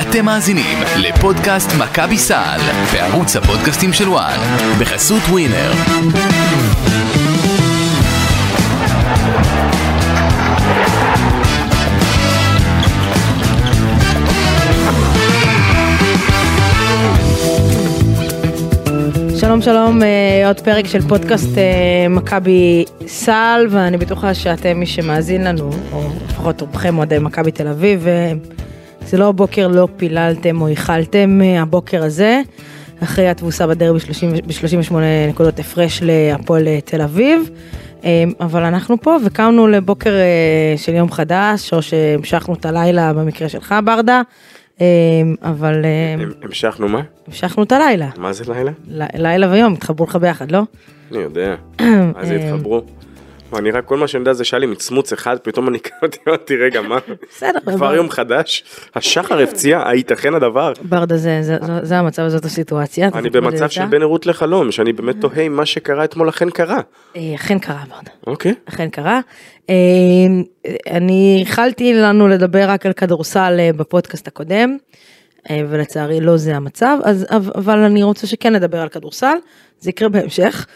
אתם מאזינים לפודקאסט מכבי סל בערוץ הפודקאסטים של וואן בחסות ווינר. שלום שלום, אה, עוד פרק של פודקאסט אה, מכבי סל, ואני בטוחה שאתם מי שמאזין לנו, או לפחות רובכם אוהדי מכבי תל אביב, אה, זה לא בוקר לא פיללתם או איחלתם אה, הבוקר הזה, אחרי התבוסה בדרבי ב-38 נקודות הפרש להפועל אה, תל אביב. אה, אבל אנחנו פה וקמנו לבוקר של יום חדש, או שהמשכנו את הלילה במקרה שלך ברדה, אבל המשכנו מה? המשכנו את הלילה. מה זה לילה? לילה ויום, התחברו לך ביחד, לא? אני יודע. אה, התחברו? מה, אני רק כל מה שאני יודע זה שהיה לי מצמוץ אחד, פתאום אני קראתי, אמרתי רגע מה? בסדר, כבר יום חדש? השחר הפציע? הייתכן הדבר? ברדה זה, המצב, זאת הסיטואציה. אני במצב. של בין ערות לחלום, שאני באמת תוהה אם מה שקרה אתמול אכן קרה. אה, אכן קרה ברדה, אוקיי. אכן קרה. אה, אני איחלתי לנו לדבר רק על כדורסל אה, בפודקאסט הקודם, ולצערי לא זה המצב, אז, אבל- אבל אני רוצה שכן נדבר על כדורסל, זה יקרה בהמשך.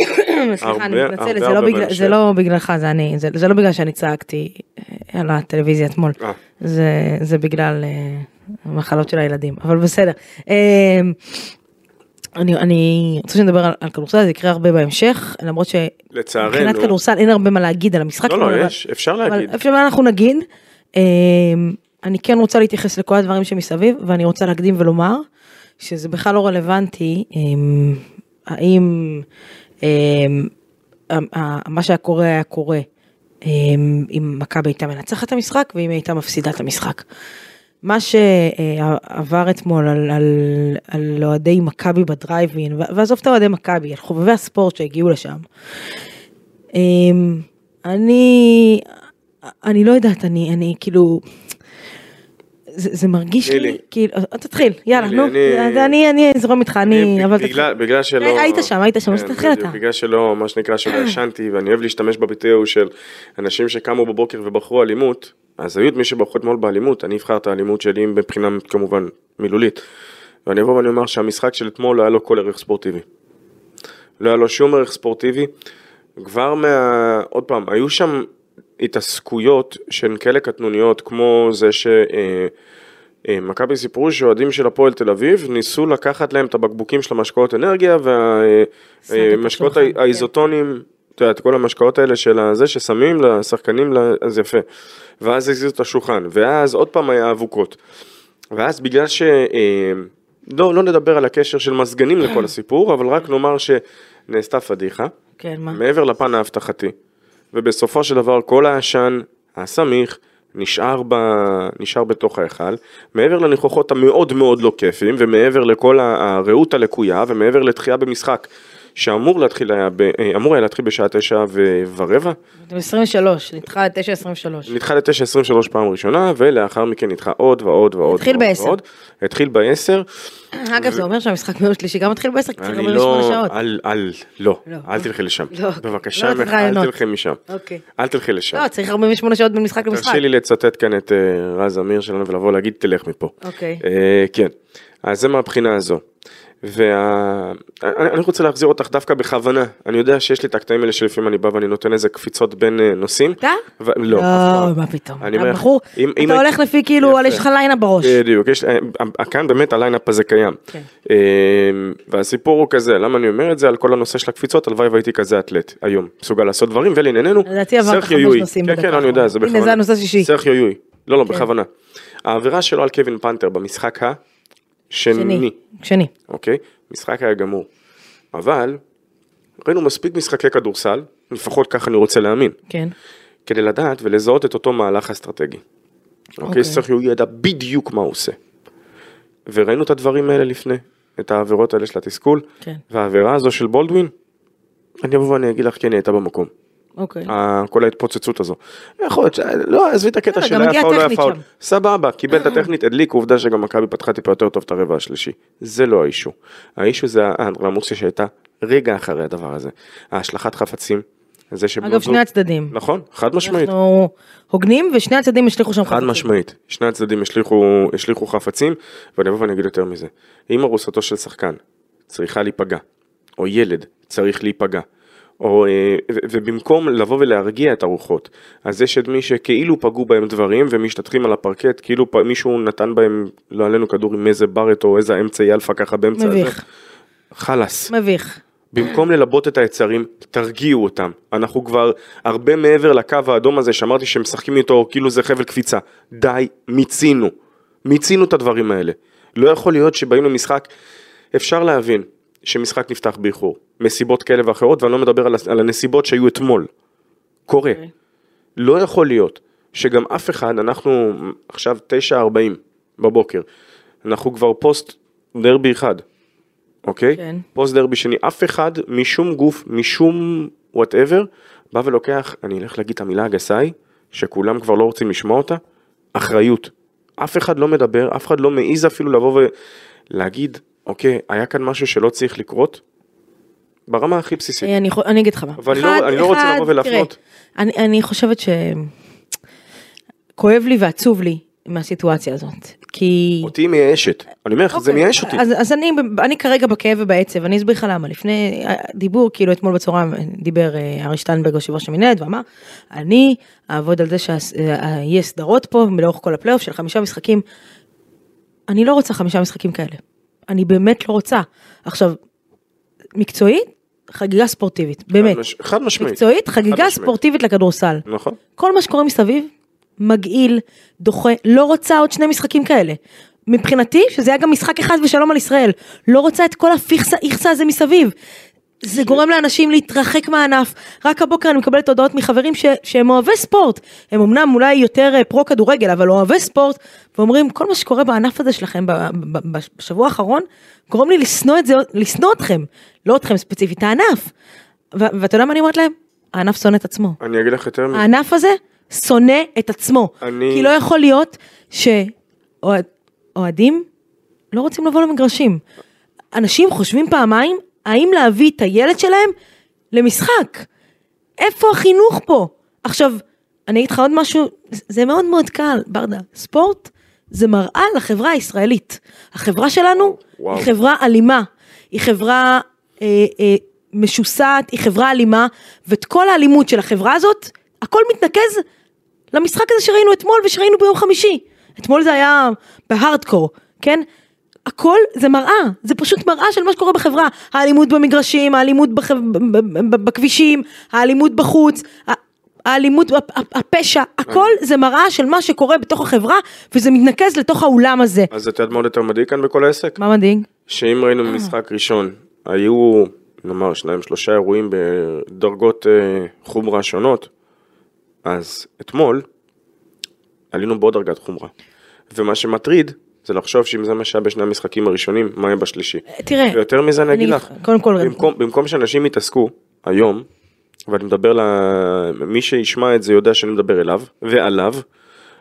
סליחה, אני מתנצלת, זה לא לא בגללך, זה אני, זה זה לא בגלל שאני צעקתי אה, על הטלוויזיה אתמול, אה. זה זה בגלל אה, המחלות של הילדים, אבל בסדר. אני, אני רוצה שנדבר על, על כדורסל, זה יקרה הרבה בהמשך, למרות. שמבחינת כדורסל אין הרבה מה להגיד על המשחק. לא, לא, אבל- יש, אפשר אבל להגיד. איפה שאנחנו נגיד, אה, אני כן רוצה להתייחס לכל הדברים שמסביב, ואני רוצה להקדים ולומר, שזה בכלל לא רלוונטי, האם מה שהיה קורה היה קורה, אה, אם מכבי הייתה מנצחת את המשחק, ואם הייתה מפסידה את המשחק. מה שעבר אתמול על, על, אוהדי מכבי בדרייבין, ועזוב את אוהדי מכבי, על חובבי הספורט שהגיעו לשם. אמ, אני, אני לא יודעת, אני, אני כאילו, זה, זה מרגיש. לי, כאילו, אה, תתחיל, יאללה, נו, אני- אני, אזרום איתך, אני, אבל תתחיל. בגלל שלא... היית שם, היית שם, אז כן, תתחיל אתה. בגלל שלא, מה שנקרא, שלא ישנתי, ואני אוהב להשתמש בביטוי ההוא של אנשים שקמו בבוקר ובחרו אלימות, אז היו את מי שבחרו אתמול באלימות, אני אבחר את האלימות שלי מבחינה כמובן מילולית. ואני אבוא ואני אומר שהמשחק של אתמול לא היה לו כל ערך ספורטיבי. לא היה לו שום ערך ספורטיבי. כבר מה... עוד פעם, היו שם התעסקויות שהן כאלה קטנוניות, כמו זה ש... אה, אה, מכבי סיפרו שאוהדים של הפועל תל אביב ניסו לקחת להם את הבקבוקים של המשקאות אנרגיה והמשקאות השולחן, כן. האיזוטונים, את יודעת, כל המשקאות האלה של הזה ששמים לשחקנים, אז יפה. ואז הזיזו את השולחן, ואז עוד פעם היה אבוקות. ואז בגלל ש... אה, לא, לא נדבר על הקשר של מזגנים לכל הסיפור, אבל רק נאמר שנעשתה פדיחה. כן, מה? מעבר לפן האבטחתי. ובסופו של דבר כל העשן הסמיך נשאר, ב... נשאר בתוך ההיכל, מעבר לניחוחות המאוד מאוד לא כיפיים, ומעבר לכל הרעות הלקויה, ומעבר לתחייה במשחק, שאמור להתחיל היה, ב... אה, אמור היה להתחיל בשעה תשע. ורבע, אתם 23, נדחה ל-9.23. נדחה לתשע עשרים ושלוש פעם ראשונה, ולאחר מכן נדחה עוד ועוד ועוד. התחיל ועוד בעשר. ועוד. התחיל בעשר. אגב, זה אומר שהמשחק ביום שלישי גם מתחיל ב-10, כי צריך אני 48 לא, שעות. אל, אל, לא, לא. אל תלכי לשם. לא. בבקשה לא ממך, אל. תלכי משם. אוקיי. אל תלכי לשם. לא, צריך 48 שעות בין משחק למשחק. תרשי לי לצטט כאן את אה, רז אמיר שלנו ולבוא להגיד תלך מפה. אוקיי. אה, כן, אז זה מהבחינה הזו. ואני רוצה להחזיר אותך דווקא בכוונה, אני יודע שיש לי את הקטעים האלה שלפעמים אני בא ואני נותן איזה קפיצות בין אה, נושאים. אתה? ו- לא, לא. מה פתאום. אני אומר הבחור, אם- אם אתה היית- הולך לפי כאילו. יש לך lineup בראש. בדיוק, יש, אה, כאן באמת ה lineup הזה קיים. כן. אה, והסיפור הוא כזה, למה אני אומר את זה? על כל הנושא של הקפיצות, הלוואי והייתי כזה אתלט היום, מסוגל לעשות דברים, ולענייננו, לדעתי עברת חמש. נושאים כן, כן, אני יודע, זה. בכוונה. הנה, זה הנושא השישי. סרחיו יול. לא, לא, כן. בכוונה. העבירה שלו על קווין פאנטר במשחק השני, שני. שני. אוקיי? משחק היה גמור. אבל, ראינו מספיק משחקי כדורסל, לפחות ככה אני רוצה להאמין, כן. כדי לדעת ולזהות את אותו מהלך אסטרטגי. אוקיי. אוקיי, סרחיו ידע בדיוק מה הוא עושה. וראינו את הדברים האלה לפני, את העבירות האלה של התסכול, כן. והעבירה הזו של בולדווין, אני אבוא ואני אגיד לך, כן, היא הייתה במקום. אוקיי. ה- כל ההתפוצצות הזו. יכול להיות, ש- לא, עזבי את הקטע בסדר, של היה הגיע פאול, לא היה טכנית פאול. שם. סבבה, קיבל את הטכנית, הדליק, עובדה שגם מכבי פתחה טיפה יותר טוב את הרבע השלישי. זה לא האישו. האישו זה האנדרלמוסיה שהייתה רגע אחרי הדבר הזה. ההשלכת חפצים, זה שבנות אגב, שני הצדדים. נכון, חד משמעית. אנחנו הוגנים ושני הצדדים השליכו שם חד חפצים. משמעית, שני הצדדים השליכו, השליכו חפצים, ואני אבוא ואני אגיד יותר מזה. אם ארוסתו של שחקן צריכה להיפגע, או ילד צריך להיפגע, או, אה, ובמקום לבוא ולהרגיע את הרוחות, אז יש את מי שכאילו פגעו בהם דברים ומשתטחים על הפרקט, כאילו מישהו נתן בהם, לא עלינו כדור עם איזה ברט או איזה אמצעי אלפא ככה באמצע הזה. מביך. חלאס. מביך. במקום ללבות את היצרים, תרגיעו אותם. אנחנו כבר הרבה מעבר לקו האדום הזה שאמרתי שהם משחקים איתו כאילו זה חבל קפיצה. די, מיצינו. מיצינו את הדברים האלה. לא יכול להיות שבאים למשחק, אפשר להבין שמשחק נפתח באיחור, מסיבות כאלה ואחרות, ואני לא מדבר על, על הנסיבות שהיו אתמול. קורה. לא יכול להיות שגם אף אחד, אנחנו עכשיו 9.40 בבוקר, אנחנו כבר פוסט דרבי אחד, אוקיי? כן. פוסט דרבי שני, אף אחד משום גוף, משום whatever, בא ולוקח, אני אלך להגיד את המילה הגסה היא, שכולם כבר לא רוצים לשמוע אותה, אחריות. אף אחד לא מדבר, אף אחד לא מעז אפילו לבוא ולהגיד, אוקיי, היה כאן משהו שלא צריך לקרות, ברמה הכי בסיסית. אה, אני, אני אגיד לך מה. אבל אני לא- אני לא רוצה לבוא ולהפנות. אני, אני חושבת ש... כואב לי ועצוב לי מהסיטואציה הזאת. כי... אותי מייאשת, אני אומר לך, זה אוקיי, מייאש אותי. אז, אז אני, אני כרגע בכאב ובעצב, אני אסביר לך למה. לפני אה, דיבור, כאילו אתמול בצהריים דיבר אה, ארי שטיינברג, יושב ראש המנהלת, ואמר, אני אעבוד על זה שיהיה סדרות פה לאורך כל הפלייאוף של חמישה משחקים. אני לא רוצה חמישה משחקים כאלה. אני באמת לא רוצה. עכשיו, מקצועית, חגיגה ספורטיבית, באמת. חד מש- חד משמעית. מקצועית, חגיגה משמעית. ספורטיבית לכדורסל. נכון. כל מה שקורה מסביב, מגעיל, דוחה, לא רוצה עוד שני משחקים כאלה. מבחינתי, שזה היה גם משחק אחד ושלום על ישראל. לא רוצה את כל הפיכסה איכסה הזה מסביב. זה גורם לאנשים להתרחק מהענף. רק הבוקר אני מקבלת הודעות מחברים ש, שהם אוהבי ספורט. הם אמנם אולי יותר אה, פרו כדורגל, אבל אוהבי ספורט, ואומרים, כל מה שקורה בענף הזה שלכם בשבוע האחרון, גורם לי לשנוא את זה, לשנוא אתכם. לא אתכם ספציפית, את הענף. ואתה יודע מה אני אומרת להם? הענף שונא את עצמו. אני אגיד לך יותר מזה. הענף הזה שונא את עצמו. אני- כי לא יכול להיות שאוהדים לא רוצים לבוא למגרשים. אנשים חושבים פעמיים האם להביא את הילד שלהם למשחק. איפה החינוך פה? עכשיו, אני אגיד לך עוד משהו, זה מאוד מאוד קל, ברדה. ספורט זה מראה לחברה הישראלית. החברה שלנו וואו. היא חברה אלימה, היא חברה אה, אה, משוסעת, היא חברה אלימה, ואת כל האלימות של החברה הזאת, הכל מתנקז למשחק הזה שראינו אתמול ושראינו ביום חמישי. אתמול זה היה בהארדקור, כן? הכל זה מראה, זה פשוט מראה של מה שקורה בחברה. האלימות במגרשים, האלימות בח... בכבישים, האלימות בחוץ, האלימות, הפ- הפ- הפשע, הכל זה מראה של מה שקורה בתוך החברה, וזה מתנקז לתוך האולם הזה. אז את יודעת מה עוד יותר מדאיג כאן בכל העסק? מה מדאיג? שאם ראינו במשחק ראשון, היו נאמר שניים שלושה אירועים בדרגות אה, חומרה שונות, אז אתמול עלינו בעוד דרגת חומרה. ומה שמטריד זה לחשוב שאם זה מה שהיה בשני המשחקים הראשונים, מה יהיה בשלישי. תראה, ויותר מזה אני אגיד לך, קודם כל- במקום, במקום שאנשים יתעסקו היום, ואני מדבר למי שישמע את זה יודע שאני מדבר אליו ועליו,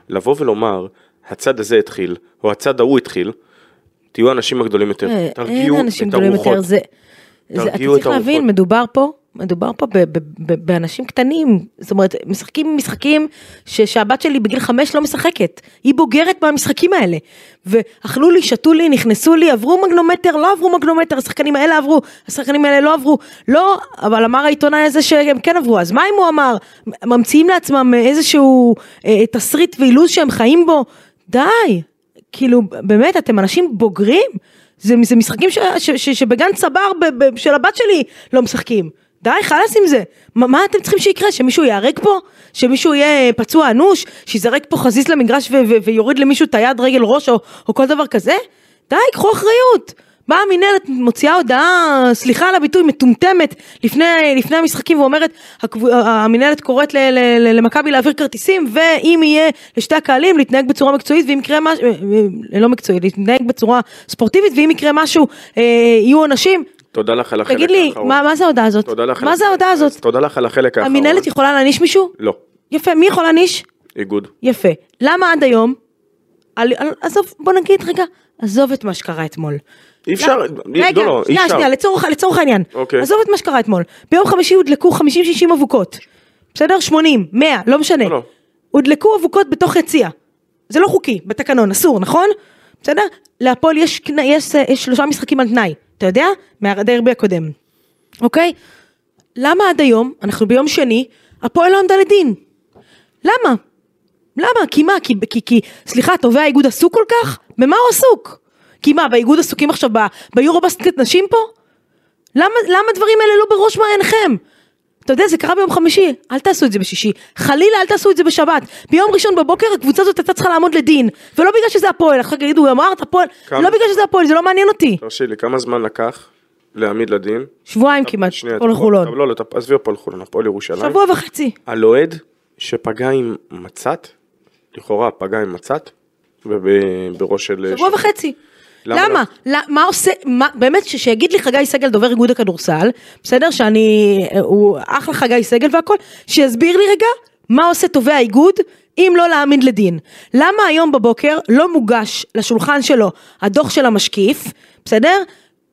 לבוא ולומר, הצד הזה התחיל, או הצד ההוא התחיל, תהיו האנשים הגדולים יותר, אה, תרגיעו את הרוחות. יותר, זה, זה, אתה תרגיעו צריך את הרוחות. להבין, מדובר פה, מדובר פה באנשים קטנים, זאת אומרת, משחקים משחקים ש, שהבת שלי בגיל חמש לא משחקת, היא בוגרת מהמשחקים האלה, ואכלו לי, שתו לי, נכנסו לי, עברו מגנומטר, לא עברו מגנומטר, השחקנים האלה עברו, השחקנים האלה לא עברו, לא, אבל אמר העיתונאי הזה שהם כן עברו, אז מה אם הוא אמר, ממציאים לעצמם איזשהו אה, תסריט ואילוז שהם חיים בו, די, כאילו באמת אתם אנשים בוגרים? זה, זה משחקים ש, ש, ש, שבגן צבר ב, ב, של הבת שלי לא משחקים די חלאס עם זה. מה, מה אתם צריכים שיקרה? שמישהו ייהרג פה? שמישהו יהיה פצוע אנוש? שיזרק פה חזיז למגרש ו, ו, ויוריד למישהו את היד רגל ראש או, או כל דבר כזה? די קחו אחריות. באה המינהלת מוציאה הודעה, סליחה על הביטוי, מטומטמת לפני, לפני המשחקים ואומרת, הקב- המינהלת קוראת למכבי להעביר כרטיסים ואם יהיה לשתי הקהלים להתנהג בצורה מקצועית ואם יקרה משהו, לא מקצועית, להתנהג בצורה ספורטיבית ואם יקרה משהו אה, יהיו עונשים. תודה לך על החלק תגיד לי, האחרון. מה, מה זה ההודעה הזאת? תודה לך מה זה ההודעה הזאת? תודה לך על החלק האחרון. המינהלת יכולה להעניש מישהו? לא, יפה, מי יכול להעניש? איגוד. יפה. למה עד היום על, על, עזוב, בוא נגיד רגע, עזוב את מה שקרה אתמול. אי אפשר, לא, אי- רגע, לא, לא, אי שנייה, אפשר. שנייה, לצורך, לצורך העניין. אוקיי. עזוב את מה שקרה אתמול. ביום חמישי הודלקו 50-60 אבוקות. בסדר? 80, 100, לא משנה. לא, לא. הודלקו אבוקות בתוך יציע. זה לא חוקי, בתקנון, אסור, נכון? בסדר? להפועל יש, יש, אה, יש שלושה משחקים על תנאי. אתה יודע? מהדרבי הקודם. אוקיי? למה עד היום, אנחנו ביום שני, הפועל לא עמדה לדין? למה? למה? כי מה? כי, כי, כי סליחה, תובע האיגוד עסוק כל כך? במה הוא עסוק? כי מה, באיגוד עסוקים עכשיו ב- ביורובסקט נשים פה? למה, למה הדברים האלה לא בראש מעייניכם? אתה יודע, זה קרה ביום חמישי, אל תעשו את זה בשישי. חלילה, אל תעשו את זה בשבת. ביום ראשון בבוקר הקבוצה הזאת הייתה צריכה לעמוד לדין. ולא בגלל שזה הפועל, אחר כך יגידו, אמרת הפועל, כמה- לא בגלל שזה הפועל, זה לא מעניין אותי. תרשי לי, כמה זמן לקח להעמיד לדין? שבועיים כמעט, הפועל אתה- חולון. לא, לא, אתה- עזבי הפועל חולון, הפועל ירושלים. שבוע וחצי. על אוהד שפגע עם מצת, לכאורה פגע עם מצת, וב- בראש של... שבוע וחצי. למה למה? למה? מה עושה, מה, באמת ש- שיגיד לי חגי סגל דובר איגוד הכדורסל, בסדר שאני, הוא אחלה חגי סגל והכל, שיסביר לי רגע מה עושה תובע האיגוד אם לא להעמיד לדין. למה היום בבוקר לא מוגש לשולחן שלו הדוח של המשקיף, בסדר?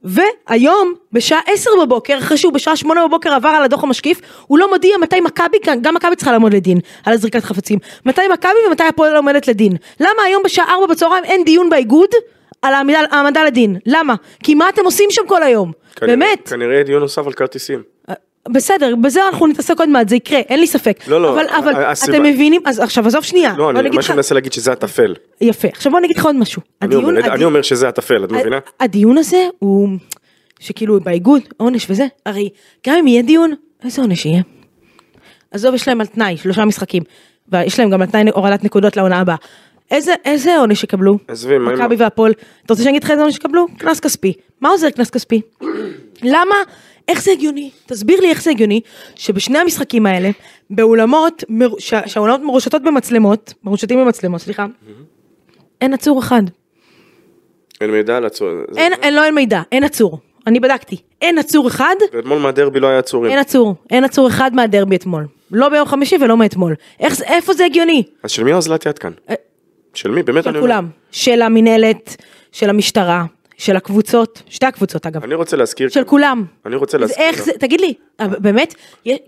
והיום בשעה 10 בבוקר, אחרי שהוא בשעה 8 בבוקר עבר על הדוח המשקיף, הוא לא מודיע מתי מכבי, גם מכבי צריכה לעמוד לדין על הזריקת חפצים, מתי מכבי ומתי הפועל עומדת לדין. למה היום בשעה 4 בצהריים אין דיון באיגוד על העמדה לדין? למה? כי מה אתם עושים שם כל היום? כנראה- באמת? כנראה יהיה דיון נוסף על כרטיסים. בסדר, בזה אנחנו נתעסק עוד מעט, זה יקרה, אין לי ספק. לא, לא, אבל, אבל הסיבה- אתם מבינים, אז עכשיו עזוב שנייה. לא, אני- מה שאני מנסה להגיד שזה הטפל. יפה, עכשיו בוא נגיד לך עוד משהו. אני הדיון- אומר- הדיון- אני אומר שזה הטפל, את מבינה? הדיון הזה הוא, שכאילו באיגוד, עונש וזה, הרי גם אם יהיה דיון, איזה עונש יהיה? עזוב, יש להם על תנאי, שלושה משחקים, ויש להם גם על תנאי הורדת נקודות לעונה הבאה. איזה, איזה עונש יקבלו? עזבי, מה עם- מכבי והפועל. אתה רוצה שאני אגיד לך איזה עונש יקבלו? קנס כספי. מה עוזר קנס כספי? למה? איך זה הגיוני? תסביר לי איך זה הגיוני שבשני המשחקים האלה, באולמות, שה- שהאולמות מרושתות במצלמות, מרושתים במצלמות, סליחה, אין עצור אחד. אין מידע על הצור... זה- אין, אין, לא אין מידע, אין עצור. אני בדקתי. אין עצור אחד, ואתמול מהדרבי לא היה עצורים. אין עצור. אין עצור אחד מהדרבי אתמול. לא ביום חמישי ולא מאתמול. איך איפה זה הגיוני? אז של מי האוזלת יד כאן? של מי? באמת אני של אומר. כולם. של המינהלת, של המשטרה, של הקבוצות, שתי הקבוצות אגב. אני רוצה להזכיר... של כולם. אני רוצה להזכיר... איך זה, תגיד לי, באמת,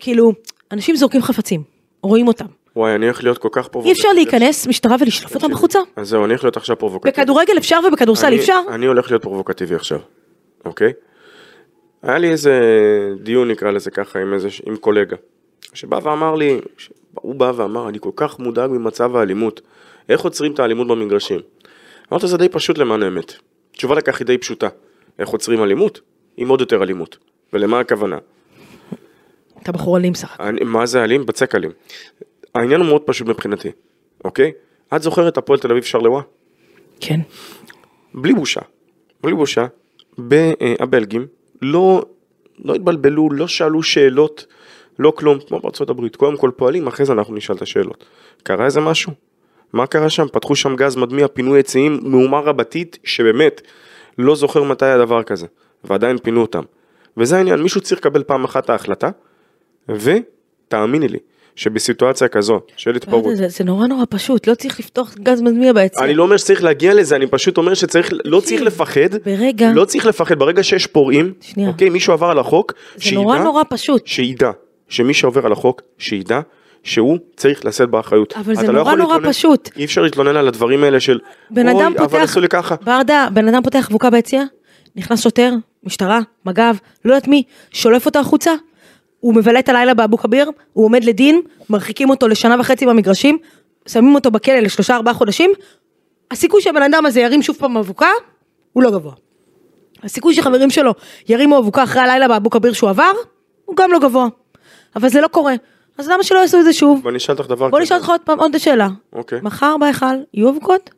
כאילו, אנשים זורקים חפצים, רואים אותם. וואי, אני הולך להיות כל כך אי פרובוקטיבי. אפשר להיכנס משטרה ולשלוף אותם החוצה? אז זהו, אני הולך להיות עכשיו פרובוקטיבי. בכדורגל אפשר ובכדורסל אני- אי אפשר? אני הולך להיות פרובוקטיבי עכשיו, אוקיי? היה לי איזה דיון נקרא לזה ככה עם איזה, עם קולגה, שבא ואמר לי, הוא בא ואמר, אני כל כך מודאג ממצב האלימות, איך עוצרים את האלימות במגרשים? אמרתי, זה די פשוט למען האמת. התשובה לכך היא די פשוטה. איך עוצרים אלימות? עם עוד יותר אלימות. ולמה הכוונה? אתה בחור אלים סך הכל. מה זה אלים? בצק אלים. העניין הוא מאוד פשוט מבחינתי, אוקיי? את זוכרת הפועל תל אביב שרלווה? כן. בלי בושה, בלי בושה, אה, הבלגים לא, לא התבלבלו, לא שאלו שאלות, לא כלום, כמו בארצות הברית, קודם כל פועלים, אחרי זה אנחנו נשאל את השאלות. קרה איזה משהו? מה קרה שם? פתחו שם גז מדמיע, פינוי עצים, מהומה רבתית, שבאמת לא זוכר מתי היה דבר כזה, ועדיין פינו אותם. וזה העניין, מישהו צריך לקבל פעם אחת את ההחלטה, ותאמיני לי, שבסיטואציה כזו של התפרעות, זה, זה נורא נורא פשוט, לא צריך לפתוח גז מדמיע ביציע. אני לא אומר שצריך להגיע לזה, אני פשוט אומר שצריך, לא צריך לפחד, ברגע- לא צריך לפחד, ברגע שיש פורעים, שנייה. אוקיי, מישהו עבר על החוק, זה נורא נורא פשוט. שידע, שמי שעובר על החוק, שידע שהוא צריך לשאת באחריות. אבל זה לא נורא יכול נורא להתלונן- פשוט. אי אפשר להתלונן על הדברים האלה של, בן אדם אבל פותח, עשו לי ככה. ברדה, בן אדם פותח אבוקה ביציע, נכנס שוטר, משטרה, מג"ב, לא יודעת מי, שולף אותו החוצה, הוא מבלה את הלילה באבו כביר, הוא עומד לדין, מרחיקים אותו לשנה וחצי במגרשים, שמים אותו בכלא לשלושה ארבעה חודשים, הסיכוי שהבן אדם הזה ירים שוב פעם אבוקה, הוא לא גבוה. הסיכוי שחברים שלו ירימו אבוקה אחרי הלילה באבו כביר שהוא עבר, הוא גם לא גבוה. אבל זה לא קורה. אז למה שלא יעשו את זה שוב? בוא נשאל אותך דבר בוא נשאל אותך עוד פעם עוד שאלה. אוקיי. מחר בהיכל יהיו אבוקות?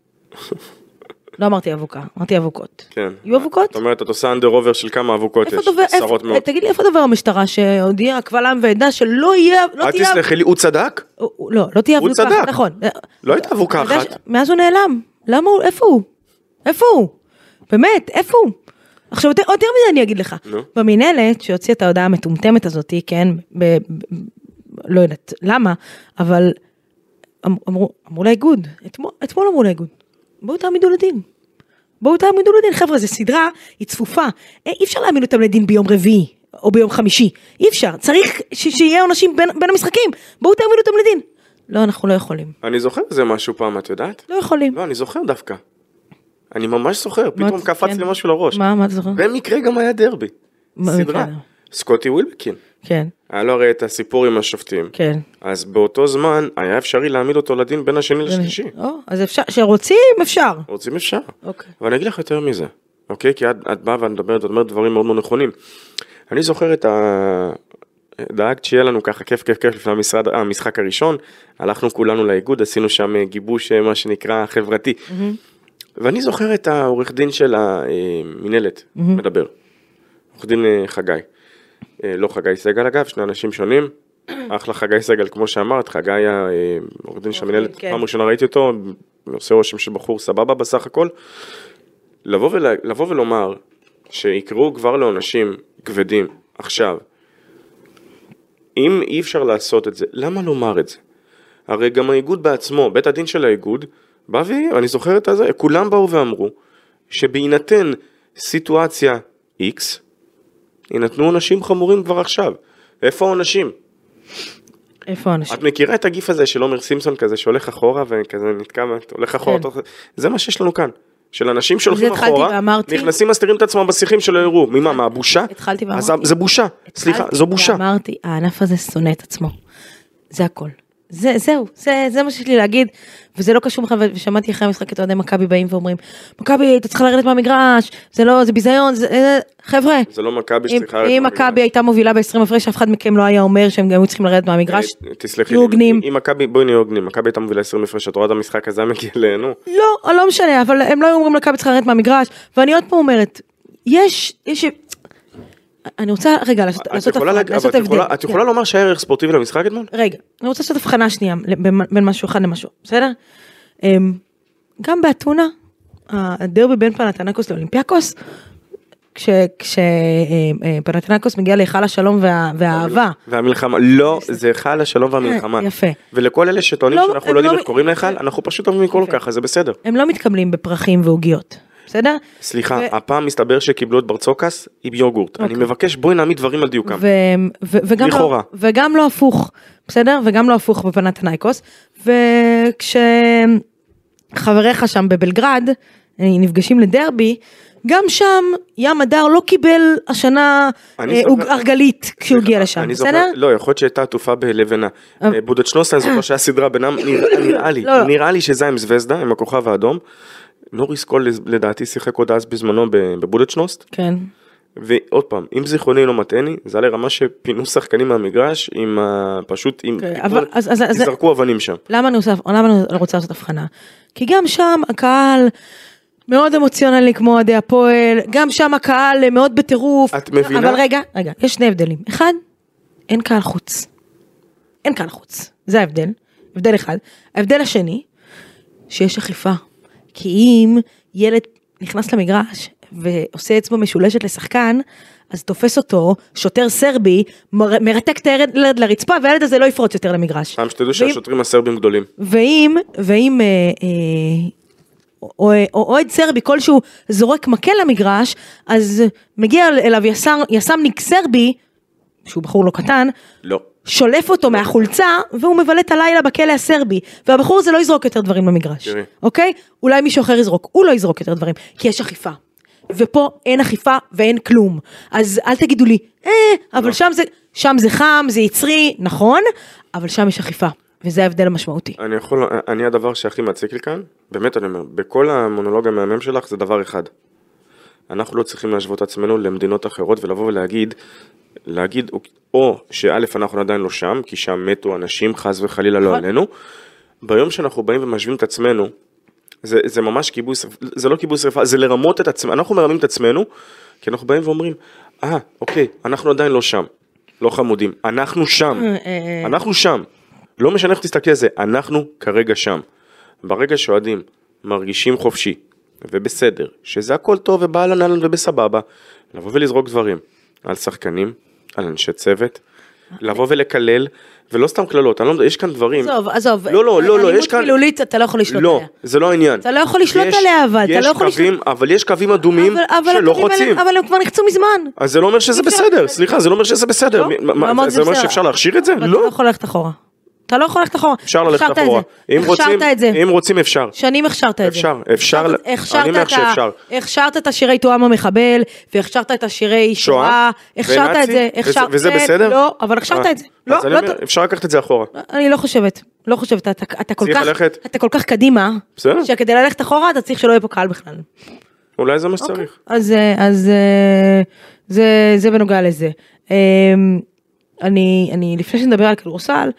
לא אמרתי אבוקה, אמרתי אבוקות. כן. יהיו אבוקות? זאת אומרת, את עושה אנדר עובר של כמה אבוקות יש, עשרות מאות. תגיד לי איפה דובר המשטרה שהודיע קבל עם ועדה שלא יהיה, לא אל תסלחי לי, הוא צדק? לא, לא תהיה אבוקה, צדק. נכון. לא הייתה אבוקה אחת. מאז הוא נעלם, למה הוא, איפה הוא? איפה הוא? באמת, איפה הוא? עכשיו יותר, מזה אני אגיד לך. במינהלת שהוציאה את ההודעה המטומטמת הזאתי, כן, לא יודעת למה, אבל אמ- אמרו, אמרו לאיגוד, אתמול, אתמול אמרו לאיגוד, בואו תעמידו לדין. בואו תעמידו לדין, חבר'ה, זו סדרה, היא צפופה. אה, אי אפשר להעמיד אותם לדין ביום רביעי, או ביום חמישי. אי אפשר, צריך ש- שיהיה עונשים בין, בין המשחקים. בואו תעמידו אותם לדין. לא, אנחנו לא יכולים. אני זוכר איזה משהו פעם, את יודעת? לא יכולים. לא, אני זוכר דווקא. אני ממש זוכר, פתאום קפץ כן. לי משהו לראש. מה, מה אתה זוכר? במקרה גם היה דרבי. סדרה. במקרה? סקוטי ווילבקין. כן, היה לו הרי את הסיפור עם השופטים. כן. אז באותו זמן היה אפשרי להעמיד אותו לדין בין השני לשלישי. או, אז אפשר, שרוצים, אפשר. רוצים אפשר. אוקיי. ואני אגיד לך יותר מזה, אוקיי? כי את, את באה ואת מדברת, את אומרת דברים מאוד מאוד נכונים. אני זוכר את ה... דאגת שיהיה לנו ככה כיף כיף כיף לפני המשרד, המשחק הראשון, הלכנו כולנו לאיגוד, עשינו שם אה, גיבוש אה, מה שנקרא חברתי. ואני זוכר את העורך דין של המינהלת מדבר, עורך דין אה, חגי. אה, לא חגי סגל אגב, שני אנשים שונים. אחלה חגי סגל כמו שאמרת, חגי היה אה, דין של המינהלת, כן. פעם ראשונה ראיתי אותו, עושה רושם של בחור סבבה בסך הכל. לבוא, ולה, לבוא ולומר שיקראו כבר לעונשים כבדים עכשיו, אם אי אפשר לעשות את זה, למה לומר את זה? הרי גם האיגוד בעצמו, בית הדין של האיגוד, בא ואני זוכר את הזה, כולם באו ואמרו שבהינתן סיטואציה X, יינתנו עונשים חמורים כבר עכשיו. איפה העונשים? איפה האנשים? את מכירה את הגיף הזה של עומר סימפסון כזה שהולך אחורה וכזה נתקע, הולך אחורה, כן. תוך- זה מה שיש לנו כאן. של אנשים שהולכים התחלתי אחורה, ואמרתי- נכנסים מסתירים את עצמם בשיחים שלא יראו. ממה, מהבושה? התחלתי אז ואמרתי- זה בושה. סליחה, התחלתי זו בושה. ואמרתי, הענף הזה שונא את עצמו. זה הכל. זה, זהו, זה, זה מה שיש לי להגיד, וזה לא קשור בכלל, ושמעתי אחרי המשחק את אוהדי מכבי באים ואומרים, מכבי, אתה צריך לרדת מהמגרש, זה לא, זה ביזיון, זה, אה, חבר'ה, זה לא מכבי אם, שצריכה... לרדת אם. מכבי הייתה מובילה ב-20 הפרש, אף אחד מכם לא היה אומר שהם היו צריכים לרדת מהמגרש. תסלחי תהיו הוגנים. אם מכבי, בואי נהיה הוגנים, מכבי הייתה מובילה 20 הפרש, את רואה את המשחק הזה מגיע אלינו. לא, לא משנה, אבל הם לא היו אומרים למכבי צריכה לרדת מהמגרש, ואני עוד פעם אומרת, יש, יש, אני רוצה רגע לעשות הבדל. את יכולה לומר שהיה ערך ספורטיבי למשחק אתמול? רגע, אני רוצה לעשות הבחנה שנייה בין, משהו אחד למשהו, בסדר? אמ, גם באתונה, הדרבי בין פנתנקוס לאולימפיאקוס, כשפנתנקוס מגיע להיכל השלום וה, והאהבה, והמלחמה, לא, זה היכל השלום והמלחמה. אה, יפה. ולכל אלה שטוענים לא, שאנחנו לא יודעים לא- איך קוראים להיכל, אנחנו פשוט אוהבים לקרוא לו. ככה, זה בסדר. הם לא מתקבלים בפרחים ועוגיות, בסדר? סליחה, ו- הפעם מסתבר שקיבלו את ברצוקס עם יוגורט. אני אוקיי. מבקש, בואי נעמיד דברים על דיוקם. ו- ו- וגם, לא, לכאורה. וגם לא הפוך, בסדר? וגם לא הפוך בפנתנייקוס. וכשחבריך שם בבלגרד אה, נפגשים לדרבי, גם שם ים הדר לא קיבל השנה אני אה, זוכר- הרגלית כשהוא הגיע לשם, אני זוכר, בסדר? לא, יכול להיות שהייתה עטופה בלבנה. אה. בודדשנוסה, אני זוכר שהיה סדרה בינם, נראה- לי, לא, לא. נראה לי שזה עם זווזדה, עם הכוכב האדום. נוריס קול לדעתי שיחק עוד אז בזמנו בבודדשנוסט. כן. ועוד פעם, אם זיכרוני לא מטעני, זה היה לרמה שפינו שחקנים מהמגרש עם ה... פשוט עם... אוקיי, אבל- אז- אז- אז- זרקו אבנים שם. למה אני, עושה, למה אני רוצה לעשות הבחנה? כי גם שם הקהל מאוד אמוציונלי כמו אוהדי הפועל, גם שם הקהל מאוד בטירוף. את מבינה? אבל רגע, רגע, יש שני הבדלים. אחד, אין קהל חוץ. אין קהל חוץ, זה ההבדל. הבדל אחד. ההבדל השני, שיש אכיפה. כי אם ילד נכנס למגרש ועושה אצבע משולשת לשחקן, אז תופס אותו שוטר סרבי, מר- מרתק את הילד לרצפה והילד הזה לא יפרוץ יותר למגרש. פעם שתדעו ואם- שהשוטרים הסרבים גדולים. ואם, ואם אה, אה, או- או אוהד סרבי כלשהו זורק מקל למגרש, אז מגיע אליו יסר, יס"מניק סרבי, שהוא בחור לא קטן, לא. שולף אותו מהחולצה, והוא מבלה את הלילה בכלא הסרבי. והבחור הזה לא יזרוק יותר דברים למגרש, תראי. אוקיי? אולי מישהו אחר יזרוק, הוא לא יזרוק יותר דברים, כי יש אכיפה. ופה אין אכיפה ואין כלום. אז אל תגידו לי, אה, אבל לא. שם זה, שם זה חם, זה יצרי, נכון, אבל שם יש אכיפה. וזה ההבדל המשמעותי. אני יכול, אני הדבר שהכי מציק לי כאן, באמת אני אומר, בכל המונולוג המהמם שלך זה דבר אחד. אנחנו לא צריכים להשוות עצמנו למדינות אחרות ולבוא ולהגיד, להגיד, או שא' אנחנו עדיין לא שם, כי שם מתו אנשים, חס וחלילה לא נכון. עלינו. ביום שאנחנו באים ומשווים את עצמנו, זה, זה ממש כיבוי שרפה, זה לא כיבוי שרפה, זה לרמות את עצמנו, אנחנו מרמים את עצמנו, כי אנחנו באים ואומרים, אה, אוקיי, אנחנו עדיין לא שם, לא חמודים, אנחנו שם, אה, אנחנו שם, לא משנה איך תסתכלי על זה, אנחנו כרגע שם. ברגע שאוהדים מרגישים חופשי ובסדר, שזה הכל טוב ובאהלן אהלן ובסבבה, לבוא ולזרוק דברים על שחקנים, על אנשי צוות, לבוא ולקלל, ולא סתם קללות, לא יש כאן דברים. עזוב, עזוב. לא, לא, לא, לא, יש כאן... אלימות מילולית אתה לא יכול לשלוט לא, עליה. זה לא העניין. אתה לא יכול לשלוט יש- עליה, אבל, אתה לא יכול קווים, אבל יש קווים אדומים אבל- אבל שלא חוצים. אבל הם כבר נחצו מזמן. אז זה לא אומר שזה בסדר, סליחה, זה לא אומר שזה בסדר. לא? אמרת זה אומר? שאפשר להכשיר את זה? אבל אתה לא. לא יכול ללכת אחורה. אתה לא יכול ללכת אחורה. אפשר ללכת אחורה. אם רוצים. אם רוצים אפשר. שנים הכשרת את זה. אפשר, אפשר, אני אומר שאפשר. הכשרת את השירי תואם המחבל, והכשרת את השירי שואה, הכשרת את זה, וזה- כן, בסדר? לא, אבל הכשרת אה, את זה. לא, אז אני לא, אומר, אפשר לקחת את זה אחורה. אני לא חושבת, לא חושבת, אתה, אתה כל כך, ללכת? אתה כל כך קדימה, בסדר. שכדי ללכת אחורה אתה צריך שלא יהיה פה קהל בכלל. אולי זה מה אוקיי. שצריך. אז, אה, אז אה, זה, זה בנוגע לזה. אה, אני, אני, לפני שנדבר על כדורסל,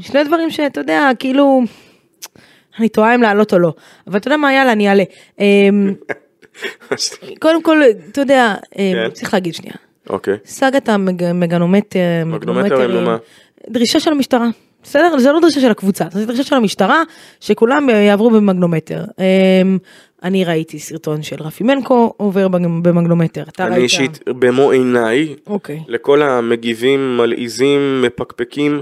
שני דברים שאתה יודע, כאילו, אני תוהה אם לעלות או לא, אבל אתה יודע מה, יאללה, אני אעלה. אה, קודם כל, אתה יודע, אה, כן. צריך להגיד שנייה, אוקיי. סאגת המגנומטר, מגנומטרים, נו מה? דרישה של המשטרה. בסדר? זה לא דרישה של הקבוצה, זה דרישה של המשטרה, שכולם יעברו במגנומטר. אמ, אני ראיתי סרטון של רפי מנקו עובר במג- במגנומטר. אתה ראית? אני אישית במו עיניי, אוקיי. לכל המגיבים, מלעיזים, מפקפקים,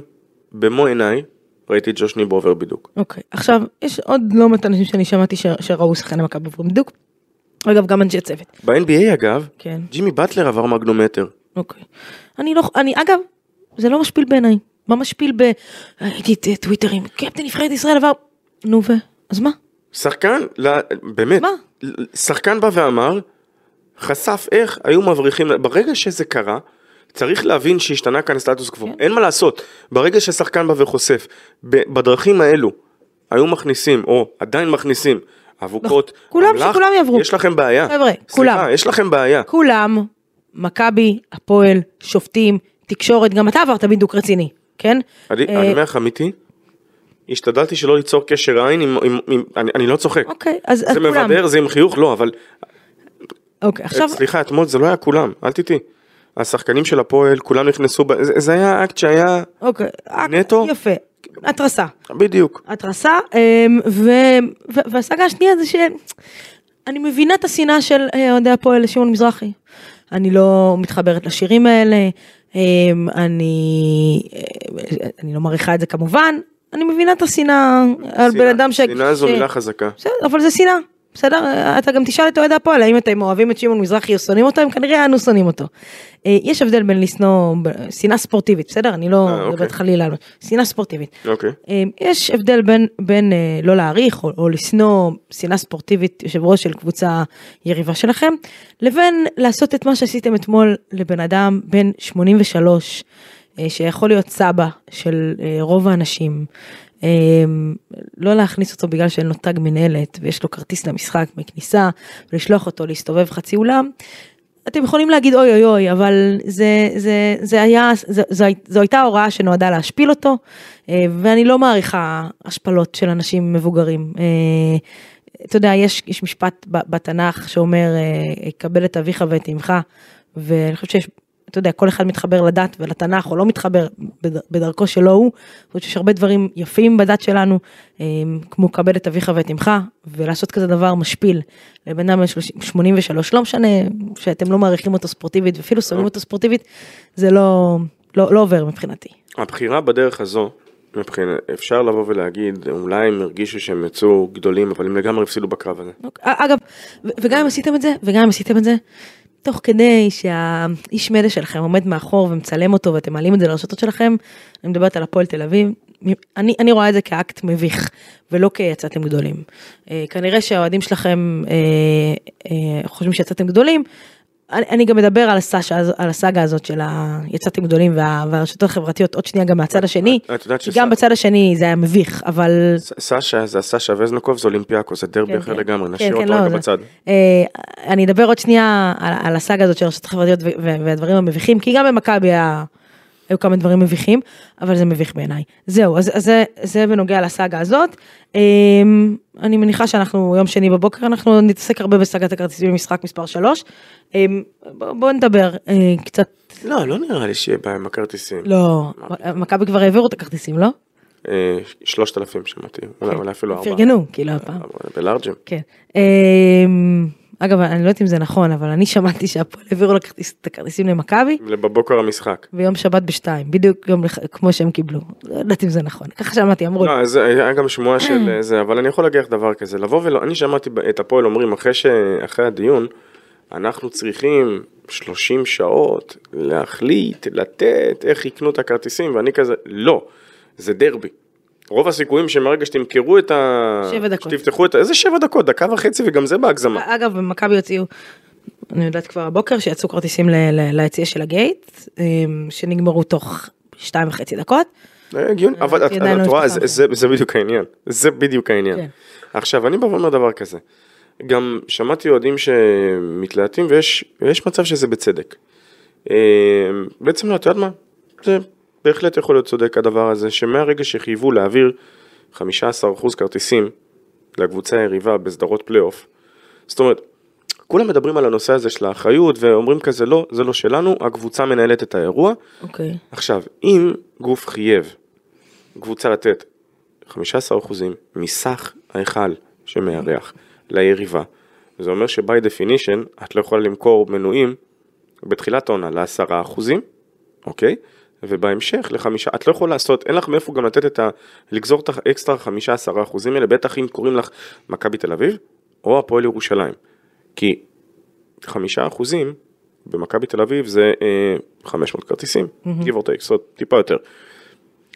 במו עיניי, ראיתי את ג'וש ניבו עובר בידוק. אוקיי. עכשיו, יש עוד לא מעט אנשים שאני שמעתי ש- שראו שחקני מכבי עוברים בדיוק. אגב, גם אנשי צוות. ב-NBA אגב, כן. ג'ימי באטלר עבר מגנומטר. אוקיי. אני לא, אני, אגב, זה לא משפיל בעיניי. מה משפיל ב... הייתי את- טוויטרים, קפטן נבחרת ישראל עבר... נו ו... אז מה? שחקן, לא, באמת, מה? שחקן בא ואמר, חשף איך היו מבריחים, ברגע שזה קרה, צריך להבין שהשתנה כאן סטטוס קוו, כן. אין מה לעשות, ברגע ששחקן בא וחושף, בדרכים האלו, היו מכניסים, או עדיין מכניסים, אבוקות, לא, כולם, אמל"ח, שכולם יעברו. יש לכם בעיה, חבר'ה, כולם. סליחה, יש לכם בעיה, כולם, מכבי, הפועל, שופטים, תקשורת, גם אתה עברת בידוק רציני, כן? אני אה, אני אומר לך אמיתי, השתדלתי שלא ליצור קשר עין עם, עם, עם אני, אני לא צוחק, אוקיי, אז אז זה כולם. מבדר, זה עם חיוך, לא, אבל אוקיי, עכשיו, סליחה, אתמול זה לא היה כולם, אל תטעי. השחקנים של הפועל, כולם נכנסו, ב... זה, זה היה אקט שהיה... אוקיי, נטו? יפה, התרסה, בדיוק. התרסה, אמ, ו- ו- וההשגה השנייה זה שאני מבינה את השנאה של אה, אוהדי הפועל לשמעון מזרחי. אני לא מתחברת לשירים האלה, אמ, אני, אה, אני לא מעריכה את זה כמובן, אני מבינה את השנאה על בן אדם ש... שנאה זו מילה חזקה. בסדר, אבל זה שנאה. בסדר, אתה גם תשאל את אוהדי הפועל, האם אתם אוהבים את שמעון מזרחי או שונאים אותו, הם כנראה אנו שונאים אותו. אה, יש הבדל בין לשנוא, שנאה ספורטיבית, בסדר? אני לא אה, אוקיי. מדברת חלילה על שנאה ספורטיבית. אוקיי. אה, יש הבדל בין, בין לא להעריך או, או לשנוא שנאה ספורטיבית, יושב ראש של קבוצה יריבה שלכם, לבין לעשות את מה שעשיתם אתמול לבן אדם בן 83, אה, שיכול להיות סבא של רוב האנשים. אה, לא להכניס אותו בגלל שאין לו תג מנהלת ויש לו כרטיס למשחק מכניסה ולשלוח אותו להסתובב חצי אולם. אתם יכולים להגיד אוי אוי אוי אבל זה זה זה היה זו, זו, זו הייתה הוראה שנועדה להשפיל אותו אה, ואני לא מעריכה השפלות של אנשים מבוגרים. אה, אתה יודע יש, יש משפט בתנ"ך שאומר אה, קבל את אביך ואת אמך ואני חושבת שיש אתה יודע, כל אחד מתחבר לדת ולתנ"ך או לא מתחבר בד- בדרכו שלו הוא. אני חושבת שיש הרבה דברים יפים בדת שלנו, אה, כמו כבד את אביך ואת אמך, ולעשות כזה דבר משפיל לבן אדם בן 30 83, לא משנה שאתם לא מעריכים אותו ספורטיבית ואפילו שונאים אותו ספורטיבית, זה לא, לא, לא עובר מבחינתי. הבחירה בדרך הזו, מבחינת, אפשר לבוא ולהגיד, אולי הם הרגישו שהם יצאו גדולים, אבל הם לגמרי הפסידו בקרב הזה. אוקיי, אגב, וגם אם עשיתם את זה, וגם אם עשיתם את זה, תוך כדי שהאיש מדע שלכם עומד מאחור ומצלם אותו ואתם מעלים את זה לרשתות שלכם, אני מדברת על הפועל תל אביב, אני, אני רואה את זה כאקט מביך, ולא כיצאתם גדולים. אה, כנראה שהאוהדים שלכם אה, אה, חושבים שיצאתם גדולים, אני, אני גם מדבר על, הסשה, הז- על הסאגה הזאת של ה... יצאתם גדולים וה, והרשתות החברתיות עוד שנייה גם מהצד השני, את- יודעת גם בצד השני זה היה מביך, אבל ס- סשה זה סשה וזנקוב זה אולימפיאקוס, זה דרבי כן, אחר כן. לגמרי, כן, נשאיר אותו לא, רגע בצד. אה, אני אדבר עוד שנייה על, הסאגה הזאת של הרשתות החברתיות והדברים המביכים, כי גם במכבי היה- היו כמה דברים מביכים, אבל זה מביך בעיניי. זהו, אז, אז זה, זה בנוגע לסאגה הזאת. אה, אני מניחה שאנחנו יום שני בבוקר, אנחנו נתעסק הרבה בסאגת הכרטיסים במשחק מספר 3. בואו בוא נדבר אה, קצת, לא, לא נראה לי שיהיה בעיה עם הכרטיסים. לא, מכבי כבר העבירו את הכרטיסים, לא? אה, שלושת אלפים שמעתי, אולי אפילו ארבע. פרגנו, כאילו הפעם. בלארג'ים. כן. אגב, אני לא יודעת אם זה נכון, אבל אני שמעתי שהפועל העבירו את הכרטיסים למכבי בבוקר המשחק. ביום שבת בשתיים, בדיוק יום לח- כמו שהם קיבלו. לא יודעת אם זה נכון, ככה שמעתי, אמרו לי. לא, זה היה גם שמועה של זה, אבל אני יכול להגיד לך דבר כזה, לבוא ולא, אני שמעתי את הפועל אומרים אחרי ש... אחרי הדיון, אנחנו צריכים 30 שעות להחליט, לתת, איך יקנו את הכרטיסים, ואני כזה, לא, זה דרבי. רוב הסיכויים שמרגע שתמכרו את ה... שבע דקות. שתפתחו את ה... איזה שבע דקות? דקה וחצי וגם זה בהגזמה. אגב, במכבי הוציאו, אני יודעת כבר הבוקר, שיצאו כרטיסים ל- ל- ליציע של הגייט, אמ, שנגמרו תוך שתיים וחצי דקות. זה הגיוני, אבל את רואה. זה- זה זה בדיוק העניין. זה בדיוק העניין. כן. עכשיו, אני בא ואומר דבר כזה. גם שמעתי אוהדים שמתלהטים ויש ויש מצב שזה בצדק. אה, בעצם לא, את יודעת מה? זה בהחלט יכול להיות צודק הדבר הזה, שמהרגע שחייבו להעביר 15% כרטיסים לקבוצה היריבה בסדרות פלייאוף, זאת אומרת, כולם מדברים על הנושא הזה של האחריות ואומרים כזה לא, זה לא שלנו, הקבוצה מנהלת את האירוע. אוקיי. עכשיו, אם גוף חייב קבוצה לתת 15% מסך ההיכל שמארח ליריבה, זה אומר ש by definition את לא יכולה למכור מנויים בתחילת העונה ל-10%, אוקיי? ובהמשך לחמישה, את לא יכולה לעשות, אין לך מאיפה גם לתת את ה... לגזור את האקסטרה 15% האלה, בטח אם קוראים לך מכבי תל אביב או הפועל ירושלים. כי חמישה אחוזים במכבי תל אביב זה אה, 500 כרטיסים, give or take, זאת טיפה יותר.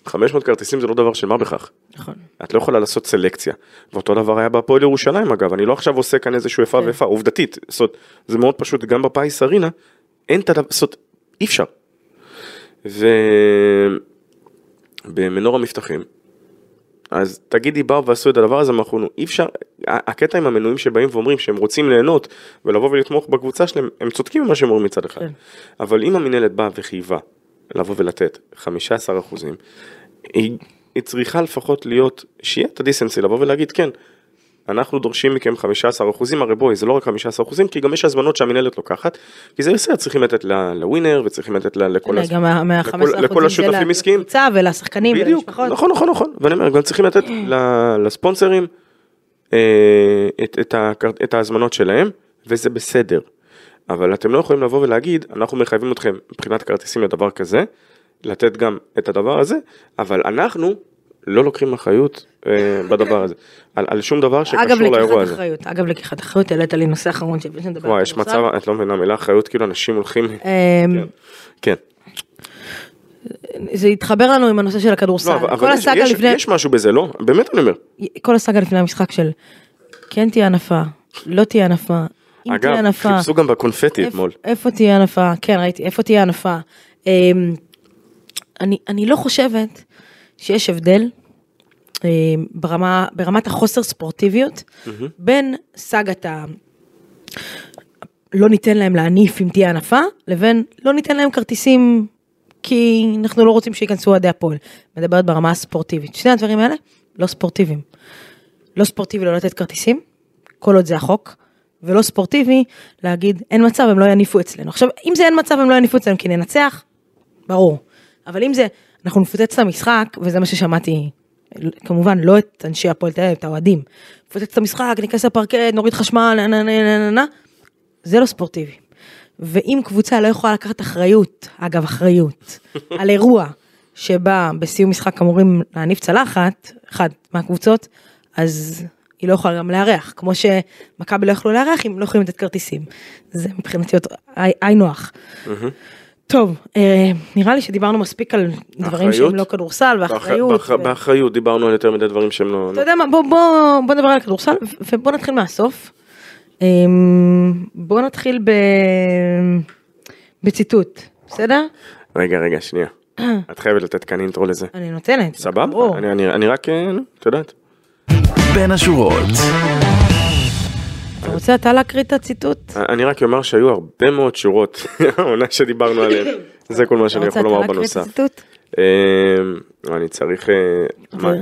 500 כרטיסים זה לא דבר של מה בכך. נכון. את לא יכולה לעשות סלקציה. ואותו דבר היה בהפועל ירושלים אגב, אני לא עכשיו עושה כאן איזשהו איפה כן. ואיפה, עובדתית, זאת זה מאוד פשוט, גם בפיס ארינה, אין את הדבר, זאת אי אפשר. ובמנור המבטחים, אז תגידי באו ועשו את הדבר הזה, אנחנו, אי אפשר, הקטע עם המנויים שבאים ואומרים שהם רוצים ליהנות ולבוא ולתמוך בקבוצה שלהם, הם צודקים במה שהם אומרים מצד אחד. כן. אבל אם המינהלת באה וחייבה לבוא ולתת 15 אחוזים, היא, היא צריכה לפחות להיות, שיהיה את הדיסנסי לבוא ולהגיד כן, אנחנו דורשים מכם 15 אחוזים, הרי בואי זה לא רק 15 אחוזים, כי גם יש הזמנות שהמינהלת לוקחת, כי זה בסדר, צריכים לתת לווינר וצריכים לתת לכל, הס- גם מה-15 לכל- לכל השותפים עסקיים. ולשחקנים ולמשפחות. נכון, נכון, נכון, ואני אומר, גם צריכים לתת לספונסרים אה, את, את, את ההזמנות שלהם, וזה בסדר. אבל אתם לא יכולים לבוא ולהגיד, אנחנו מחייבים אתכם מבחינת כרטיסים לדבר כזה, לתת גם את הדבר הזה, אבל אנחנו לא לוקחים אחריות אה, בדבר הזה, על, על שום דבר אגב, שקשור לאירוע לקיחת הזה. אחריות, אגב, לקיחת אחריות, העלית לי נושא אחרון שלפני שנדבר וואי, יש. מצב, את לא מבינה מילה אחריות, כאילו אנשים הולכים, אמ, כן. זה התחבר לנו עם הנושא של הכדורסל. לא, אבל, יש, יש, לפני, יש משהו בזה, לא? באמת אני אומר. כל הסאגה לפני המשחק של כן תהיה הנפה, לא תהיה הנפה, אם תהיה אגב, הנפה, חיפשו גם בקונפטי איפה- אתמול. איפה תהיה הנפה, כן ראיתי, איפה תהיה הנפה. אמ, אני, אני לא חושבת שיש הבדל אמ, ברמה, ברמת החוסר ספורטיביות בין סאגת ה... לא ניתן להם להניף אם תהיה הנפה, לבין לא ניתן להם כרטיסים כי אנחנו לא רוצים שייכנסו אוהדי הפועל. מדברת ברמה הספורטיבית. שני הדברים האלה לא ספורטיביים. לא ספורטיבי לא לתת כרטיסים, כל עוד זה החוק, ולא ספורטיבי להגיד אין מצב הם לא יניפו אצלנו. עכשיו אם זה אין מצב הם לא יניפו אצלנו כי ננצח, ברור. אבל אם זה אנחנו נפוצץ את המשחק וזה מה ששמעתי כמובן לא את אנשי הפועל תל אביב, את האוהדים. נפוצץ את המשחק, ניכנס לפרקט, נוריד חשמל, נה נה נה נה נה נה, זה לא ספורטיבי. ואם קבוצה לא יכולה לקחת אחריות, אגב אחריות, על אירוע שבה בסיום משחק אמורים להניף צלחת, אחת מהקבוצות, אז היא לא יכולה גם לארח, כמו שמכבי לא יכלו לארח אם לא יכולים לתת כרטיסים. זה מבחינתי היינו הך. טוב, אה, נראה לי שדיברנו מספיק על דברים אחריות? שהם לא כדורסל ואחריות. באח- ו- באחריות דיברנו על יותר מדי דברים שהם לא... אתה יודע מה, בוא, בוא, בוא נדבר על הכדורסל ובוא נתחיל מהסוף. אמ, בוא נתחיל ב... בציטוט, בסדר? רגע, רגע, שנייה. את חייבת לתת כאן אינטרו לזה. אני נותנת. סבבה? אני- אני אני רק, אה, את יודעת. בין השורות. אתה רוצה אתה להקריא את הציטוט? אני רק אומר שהיו הרבה מאוד שורות, העונה שדיברנו עליהן. זה כל מה שאני אתה יכול רוצה לומר אתה להקריא את בנוסף. הציטוט? אה, אני צריך... אה?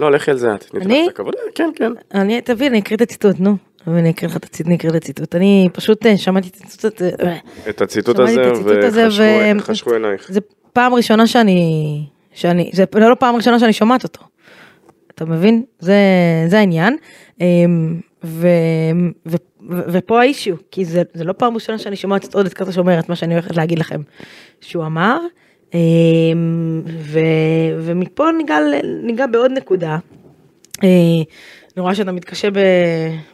לא, לכי על זה את. אני? אה, כן, כן. אני, תביא, אני אקריא את הציטוט, נו. אני אקריא לך את הציטוט, אני אקריא את הציטוט. אני פשוט אה, שמעתי את הציטוט הזה. אה, את הציטוט הזה, וחשכו עינייך. זה פעם ראשונה שאני, שאני, זה לא פעם ראשונה שאני שומעת אותו. אתה מבין? זה, זה העניין. אמ, ו, ו, ו- ופה האישיו, כי זה, זה לא פעם ראשונה שאני שומעת את עודד קטש אומר את מה שאני הולכת להגיד לכם שהוא אמר, אה, ו, ומפה ניגע, ניגע בעוד נקודה. אה, אני רואה שאתה מתקשה ב,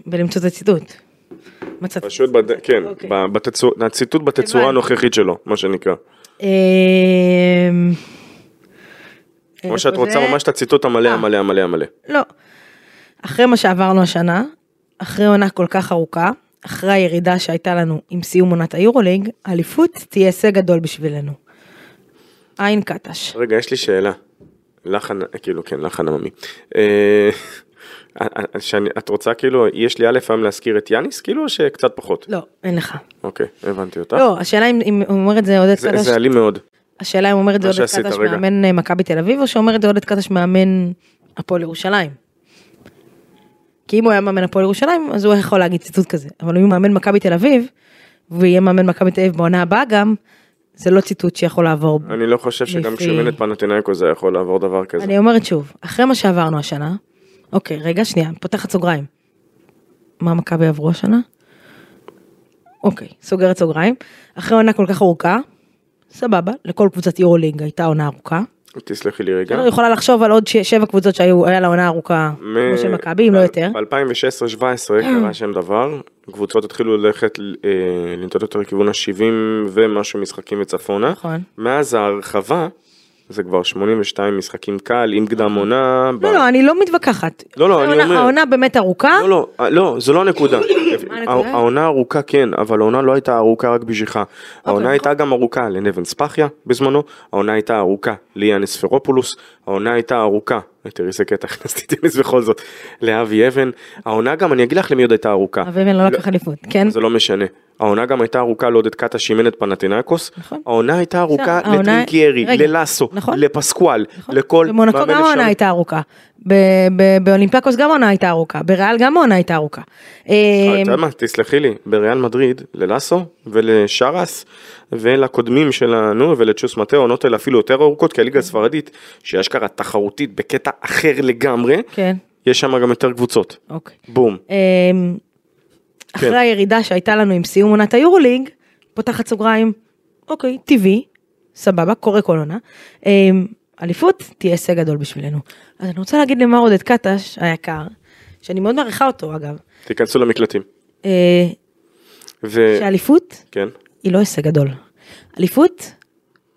בלמצוא את הציטוט. מצאת. פשוט, בד... כן, אוקיי. ב- בתצור... הציטוט בתצורה. הנוכחית שלו, מה שנקרא. אה, או שאת רוצה? ממש את הציטוט המלא אה. המלא המלא המלא. לא. אחרי מה שעברנו השנה, אחרי עונה כל כך ארוכה, אחרי הירידה שהייתה לנו עם סיום עונת היורוליג, האליפות תהיה הישג גדול בשבילנו. עין קטש. רגע, יש לי שאלה. לחן, כאילו, כן, לחן עממי. אה, שאני- את רוצה כאילו, יש לי א' היום להזכיר את יאניס, כאילו, או שקצת פחות? לא, אין לך. אוקיי, הבנתי אותה. לא, השאלה אם אם הוא אומר את זה עודד זה קטש, זה אלים מאוד. השאלה אם אומר את זה עודד קטש. מאמן אה, מכבי תל אביב, או שאומר את זה עודד קטש מאמן הפועל ירושלים. כי אם הוא היה מאמן הפועל ירושלים, אז הוא יכול להגיד ציטוט כזה. אבל אם הוא מאמן מכבי תל אביב, ויהיה מאמן מכבי תל אביב בעונה הבאה גם, זה לא ציטוט שיכול לעבור. אני לא חושב שגם כשהוא אימן את פנתנאיקו זה יכול לעבור דבר כזה. אני אומרת שוב, אחרי מה שעברנו השנה, אוקיי, רגע, שנייה, פותחת סוגריים. מה מכבי עברו השנה? אוקיי, סוגרת סוגריים. אחרי עונה כל כך ארוכה, סבבה, לכל קבוצת יורו-לינג הייתה עונה ארוכה. תסלחי לי רגע. אני יכולה לחשוב על עוד ש- שבע קבוצות שהיו, היה לה עונה ארוכה, כמו של מכבי, אם לא יותר. ב-2016-2017 קרה שם דבר, קבוצות התחילו ללכת, אה, לנטות יותר לכיוון ה-70 ומשהו משחקים וצפונה. נכון. מאז ההרחבה, זה כבר 82 משחקים קל, עם קדם עונה. ב- לא, לא, אני לא מתווכחת. לא, לא, אני אומר- העונה באמת ארוכה. לא, לא, אה, לא, זו לא הנקודה. העונה ארוכה כן, אבל העונה לא הייתה ארוכה רק בשבילך. העונה נכון. הייתה גם ארוכה לנבן ספחיה בזמנו, העונה הייתה ארוכה ליאנס פרופולוס, העונה הייתה ארוכה, תראי איזה קטע, הכנסתי טניס בכל זאת, לאבי אבן, העונה גם, אני אגיד לך למי עוד הייתה ארוכה. אביבן לא לקח אליפות, כן? זה לא משנה. העונה גם הייתה ארוכה לעודד קטש שאימן את פנאתינייקוס, נכון. העונה הייתה ארוכה לטרינקיירי, ללאסו, נכון. לפסקואל, נכון. לכל במונקו גם העונה. הייתה ארוכה. באולימפיאקוס גם העונה הייתה ארוכה. בריאל גם העונה הייתה ארוכה. אה, אתה יודע מה, תסלחי לי, בריאל מדריד, ללאסו ולשרס ולקודמים שלנו ולצ'וס מטה, העונות האלה אפילו יותר ארוכות, כי הליגה הספרדית, שהיא אשכרה תחרותית בקטע אחר לגמרי, כן, יש שם גם יותר קבוצות. אוקיי. בום. אה, אחרי הירידה שהייתה לנו עם סיום עונת היורוליג, פותחת סוגריים, אוקיי, טבעי, סבבה, קורה כל עונה. אה, אליפות תהיה הישג גדול בשבילנו. אז אני רוצה להגיד למר עודד קטש היקר, שאני מאוד מעריכה אותו אגב, תיכנסו למקלטים. ו... שאליפות כן. היא לא הישג גדול. אליפות,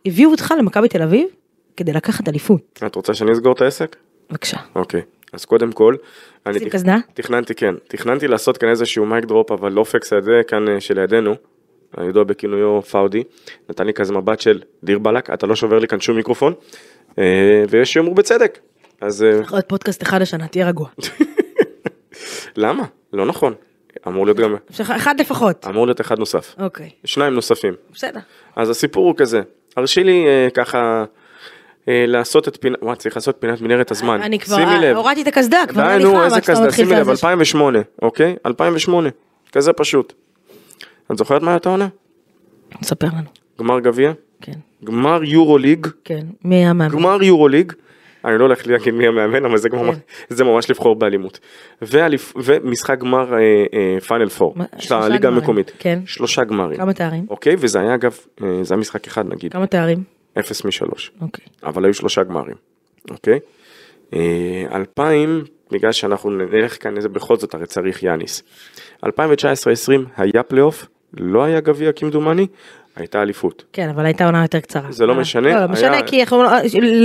הביאו אותך למכבי תל אביב כדי לקחת אליפות. את רוצה שאני אסגור את העסק? בבקשה. אוקיי. אז קודם כל, אני תכ-? תכננתי, כן, תכננתי לעשות כאן איזשהו mic drop, אבל לא פקס הזה כאן אה, שלידינו, הידוע בכינויו פאודי, נתן לי כזה מבט של דיר באלק, אתה לא שובר לי כאן שום מיקרופון, אה, ויש שיאמרו בצדק. אז אה, יכול להיות פודקאסט אחד השנה, תהיה רגוע. למה? לא נכון. אמור להיות גם, אחד לפחות. אמור להיות אחד נוסף. אוקיי, שניים נוספים. בסדר. אז הסיפור הוא כזה, הרשי לי אה, ככה אה, לעשות את פינת, וואי צריך לעשות פינת מנהרת הזמן. אני כבר, שימי לב. הורדתי את הקסדה, כבר נראה לי נו, איזה קסדה, שימי לב, זה. 2008, אוקיי? 2008, כזה פשוט. את זוכרת מה הייתה העונה? ספר לנו. גמר גביע, כן, גמר יורו ליג, כן. מי המאמן? גמר יורו ליג, אני לא הולך להגיד מי המאמן, אבל זה כן. ממש, זה ממש לבחור באלימות. ואליפ- ומשחק גמר אה, אה, פור, מה- של הליגה המקומית. כן. שלושה גמרים. כמה תארים? אוקיי, וזה היה אגב, אה, זה היה משחק אחד נגיד, כמה תארים? אפס משלוש. אוקיי. אבל היו שלושה גמרים, אוקיי? אה, 2000, בגלל שאנחנו נלך כאן איזה בכל זאת הרי צריך יאניס. 2019-2020 היה פלייאוף, לא היה גביע כמדומני, הייתה אליפות. כן, אבל הייתה עונה יותר קצרה. זה לא אה, משנה, לא, לא משנה, כי אנחנו-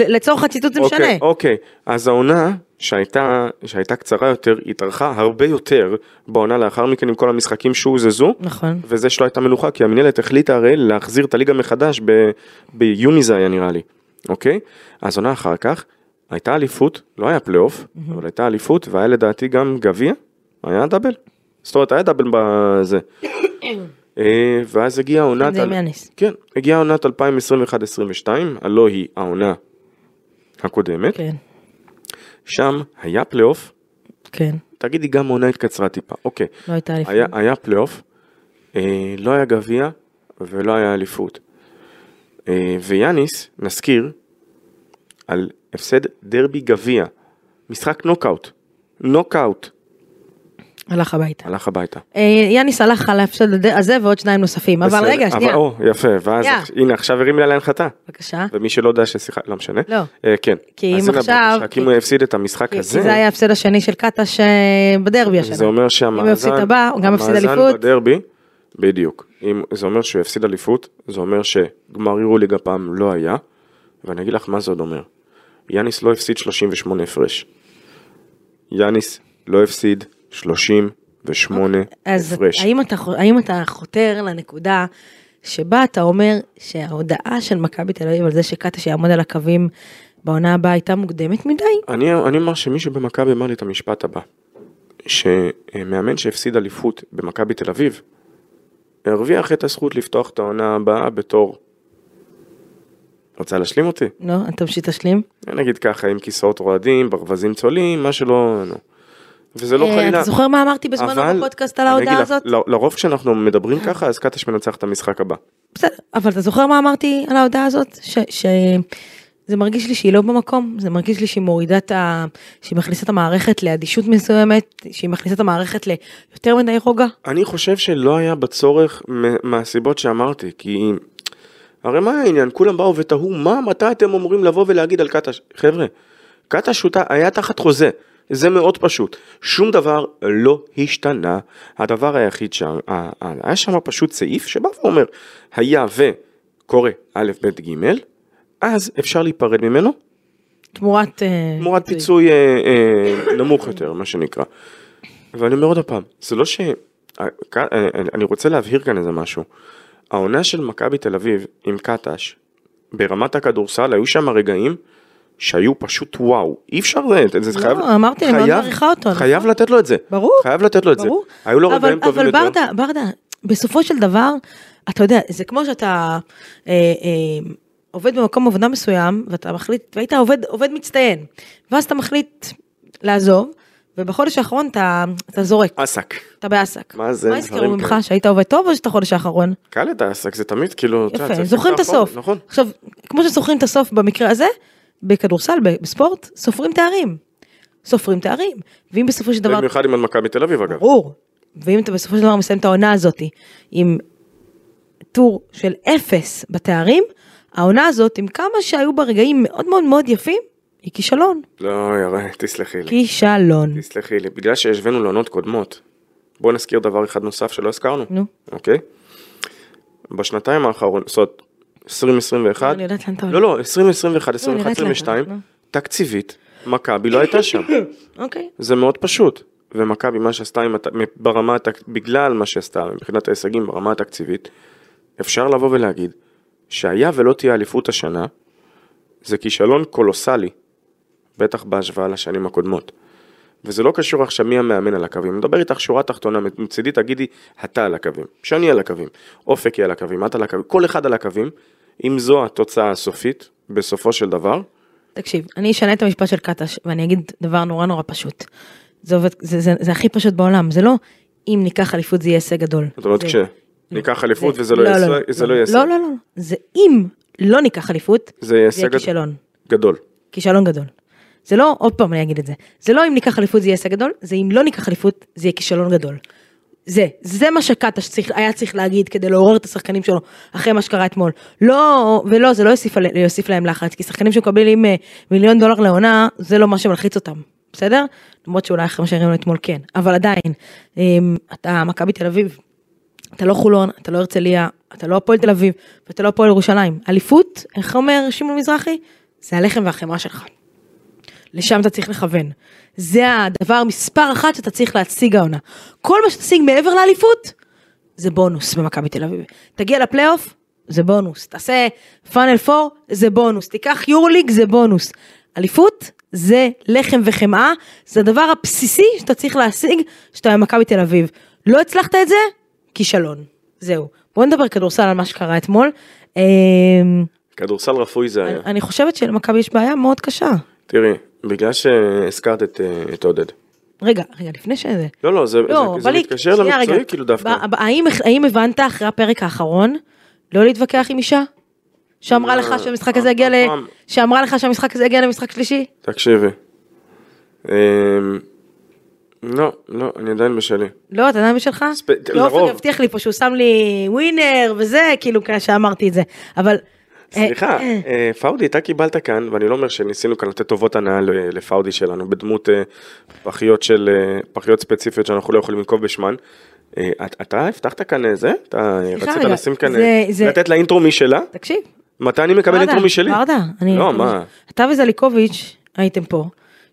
לצורך הציטוט זה משנה. אוקיי, אוקיי, אז העונה שהייתה, שהייתה קצרה יותר, התארכה הרבה יותר בעונה לאחר מכן עם כל המשחקים שהוזזו. נכון. וזה שלא הייתה מנוחה, כי המנהלת החליטה הרי להחזיר את הליגה מחדש ב- ביוני זה היה נראה לי, אוקיי? אז עונה אחר כך, הייתה אליפות, לא היה פלייאוף, אבל הייתה אליפות, והיה לדעתי גם גביע, היה דאבל. זאת אומרת, היה דאבל בזה. אה, ואז הגיעה עונת... זה על-. כן, הגיעה עונת 2021-2022, הלא היא העונה הקודמת, כן, שם היה פלייאוף, כן. תגידי גם העונה התקצרה טיפה, אוקיי. לא הייתה אליפות. היה, היה פלייאוף, אה, לא היה גביע ולא היה אליפות. אה, ויאניס, נזכיר, על הפסד דרבי גביע, משחק נוקאוט, נוקאוט, הלך הביתה. הלך הביתה. אה, יאניס הלך על ההפסד הזה ועוד שניים נוספים, אבל רגע, שנייה, או, יפה, ואז. הנה עכשיו הרים לי על ההנחתה. בבקשה. ומי שלא יודע ששיחה, לא משנה. לא. אה, כן. כי אם עכשיו- כי אם הוא הפסיד את המשחק הזה, זה היה ההפסד השני של קטש בדרבי השנה. זה אומר שהמאזן, אם הוא הפסיד הבא, הוא גם הפסיד המאזן אליפות. בדרבי, בדיוק. אם, זה אומר שהוא הפסיד אליפות, זה אומר שגמר יורוליג הפעם לא היה, ואני אגיד לך מה זה עוד אומר. יאניס לא הפסיד 38 הפרש. יאניס לא הפסיד 38 אז הפרש. האם אתה, האם אתה חותר לנקודה שבה אתה אומר שההודעה של מכבי תל אביב על זה שקטש יעמוד על הקווים בעונה הבאה הייתה מוקדמת מדי? אני, אני אומר שמישהו במכבי אמר לי את המשפט הבא, שמאמן שהפסיד אליפות במכבי תל אביב, הרוויח את הזכות לפתוח את העונה הבאה בתור... רוצה להשלים אותי? לא, אתה תמשיך תשלים. נגיד ככה, עם כיסאות רועדים, ברווזים צולעים, מה שלא... נו. וזה לא אה, חלילה... אתה זוכר מה אמרתי בזמנו בפודקאסט על ההודעה הזאת? ל- לרוב כשאנחנו מדברים ככה, אז קטש מנצח את המשחק הבא. בסדר, אבל אתה זוכר מה אמרתי על ההודעה הזאת? ש... ש... זה מרגיש לי שהיא לא במקום, זה מרגיש לי שהיא מורידה את ה... שהיא מכניסה את המערכת לאדישות מסוימת, שהיא מכניסה את המערכת ליותר מדי רוגע. אני חושב שלא היה בצורך מהסיבות שאמרתי, כי הרי מה העניין? כולם באו ותהו, מה, מתי אתם אמורים לבוא ולהגיד על קטש? חבר'ה, קטש היה תחת חוזה, זה מאוד פשוט. שום דבר לא השתנה. הדבר היחיד שם, ה- ה- היה שם פשוט סעיף שבא ואומר, היה וקורה א', ב', ג', אז אפשר להיפרד ממנו, תמורת... אה, תמורת פיצוי אה, אה, נמוך יותר, מה שנקרא. ואני אומר עוד פעם, זה לא ש... אני רוצה להבהיר כאן איזה משהו. העונה של מכבי תל אביב עם קטש, ברמת הכדורסל, היו שם רגעים שהיו פשוט וואו. אי אפשר, זה, זה לא, חייב... אמרתי, אני מאוד מעריכה אותו, חייב? לתת לו את זה. ברור. חייב לתת לו את ברור. זה. היו לו רגעים טובים יותר. אבל ברדה, ברדה, בסופו של דבר, אתה יודע, זה כמו שאתה אה, אה, עובד במקום עבודה מסוים, ואתה מחליט, והיית עובד, עובד מצטיין, ואז אתה מחליט לעזוב, ובחודש האחרון אתה, אתה זורק, אסק. אתה באסק. מה זה, מה יזכרו דברים ממך? שהיית עובד טוב או שאתה חודש האחרון? קל את האסק, זה תמיד כאילו... יפה, זוכרים את הסוף. נכון. עכשיו, כמו שזוכרים את הסוף במקרה הזה, בכדורסל, בספורט, סופרים תארים. סופרים תארים. ואם בסופו של דבר... במיוחד עם מכבי תל אביב אגב. ברור. ואם אתה בסופו של דבר מסיים את העונה הזאת עם טור של אפס בתארים, העונה הזאת, עם כמה שהיו בה רגעים מאוד מאוד מאוד יפים, היא כישלון. לא, יראה, תסלחי לי. כישלון. תסלחי לי, בגלל שהשווינו לעונות קודמות, בוא נזכיר דבר אחד נוסף שלא הזכרנו, נו. אוקיי? בשנתיים האחרונות, זאת אומרת, 2021, אני יודעת לאן אתה הולך. לא, לא, 2021, אני יודעת 2021, לאן אתה 2022, הולך, נו. תקציבית, מכבי לא הייתה שם. אוקיי. זה מאוד פשוט. ומכבי, מה שעשתה עם ברמה, בגלל מה שעשתה מבחינת ההישגים ברמה התקציבית, אפשר לבוא ולהגיד שהיה ולא תהיה אליפות השנה, זה כישלון קולוסלי, בטח בהשוואה לשנים הקודמות. וזה לא קשור עכשיו מי המאמן על הקווים, אני מדבר איתך שורה תחתונה, מצידי תגידי, אתה על הקווים, שאני על הקווים, אופק היא על הקווים, את על הקווים, כל אחד על הקווים, אם זו התוצאה הסופית, בסופו של דבר, תקשיב, אני אשנה את המשפט של קטש, ואני אגיד דבר נורא נורא פשוט. זה עובד, זה, זה, זה הכי פשוט בעולם, זה לא אם ניקח אליפות זה יהיה הישג גדול. זאת אומרת, כשניקח אליפות זה- וזה לא יהיה הישג- זה לא יהיה הישג. לא, לא, לא, זה אם לא ניקח אליפות, זה יהיה הישג כישלון. גדול. כישלון גדול. זה לא, עוד פעם אני אגיד את זה, זה לא אם ניקח אליפות זה יהיה הישג גדול, זה אם לא ניקח אליפות זה יהיה כישלון גדול. זה, זה מה צריך, היה צריך להגיד כדי לעורר את השחקנים שלו אחרי מה שקרה אתמול. לא, ולא, זה לא יוסיף, יוסיף להם לחץ, כי שחקנים שמקבלים אה, מיליון דולר לעונה, זה לא מה שמלחיץ אותם, בסדר? למרות שאולי אחרי מה שראינו אתמול כן, אבל עדיין, אה, אתה מכבי תל אביב, אתה לא חולון, אתה לא הרצליה, אתה לא הפועל תל אביב, ואתה לא הפועל ירושלים. אליפות, איך אומר שמעון מזרחי? זה הלחם והחמאה שלך. לשם אתה צריך לכוון. זה הדבר מספר אחת שאתה צריך להציג העונה. כל מה שתשיג מעבר לאליפות, זה בונוס במכבי תל אביב. תגיע לפלייאוף, זה בונוס. תעשה פאנל 4, זה בונוס. תיקח יורוליג, זה בונוס. אליפות, זה לחם וחמאה, זה הדבר הבסיסי שאתה צריך להשיג כשאתה במכבי תל אביב. לא הצלחת את זה? כישלון. זהו. בוא נדבר כדורסל על מה שקרה אתמול. אמ, כדורסל רפואי זה היה. אני- אני חושבת שלמכבי יש בעיה מאוד קשה. תראי, בגלל שהזכרת את, אה, את עודד. רגע, רגע, לפני שזה. לא, לא, זה, לא, זה, זה מתקשר למקצועי רגע. כאילו דווקא. האם, האם הבנת אחרי הפרק האחרון לא להתווכח עם אישה? שאמרה לא, לך שהמשחק הזה יגיע ל... שאמרה לך שהמשחק הזה יגיע למשחק שלישי? תקשיבי. אמ, לא, לא, אני עדיין בשלי. לא, אתה יודע מי שלך? ספ- כי עופר לרוב. הבטיח לי פה שהוא שם לי ווינר וזה, כאילו כשאמרתי את זה. אבל... סליחה, אה, פאודי, אתה קיבלת כאן, ואני לא אומר שניסינו כאן לתת טובות הנאה לפאודי שלנו, בדמות אה, פחיות של, אה, פחיות ספציפיות שאנחנו לא יכולים לנקוב בשמן. את- אתה הבטחת כאן זה? אתה רצית לשים כאן, זה- זה- לתת לה אינטרו משלה? תקשיב. מתי אני מקבל אינטרו משלי? ברדה, אני... לא, מה? אתה וזליקוביץ' הייתם פה,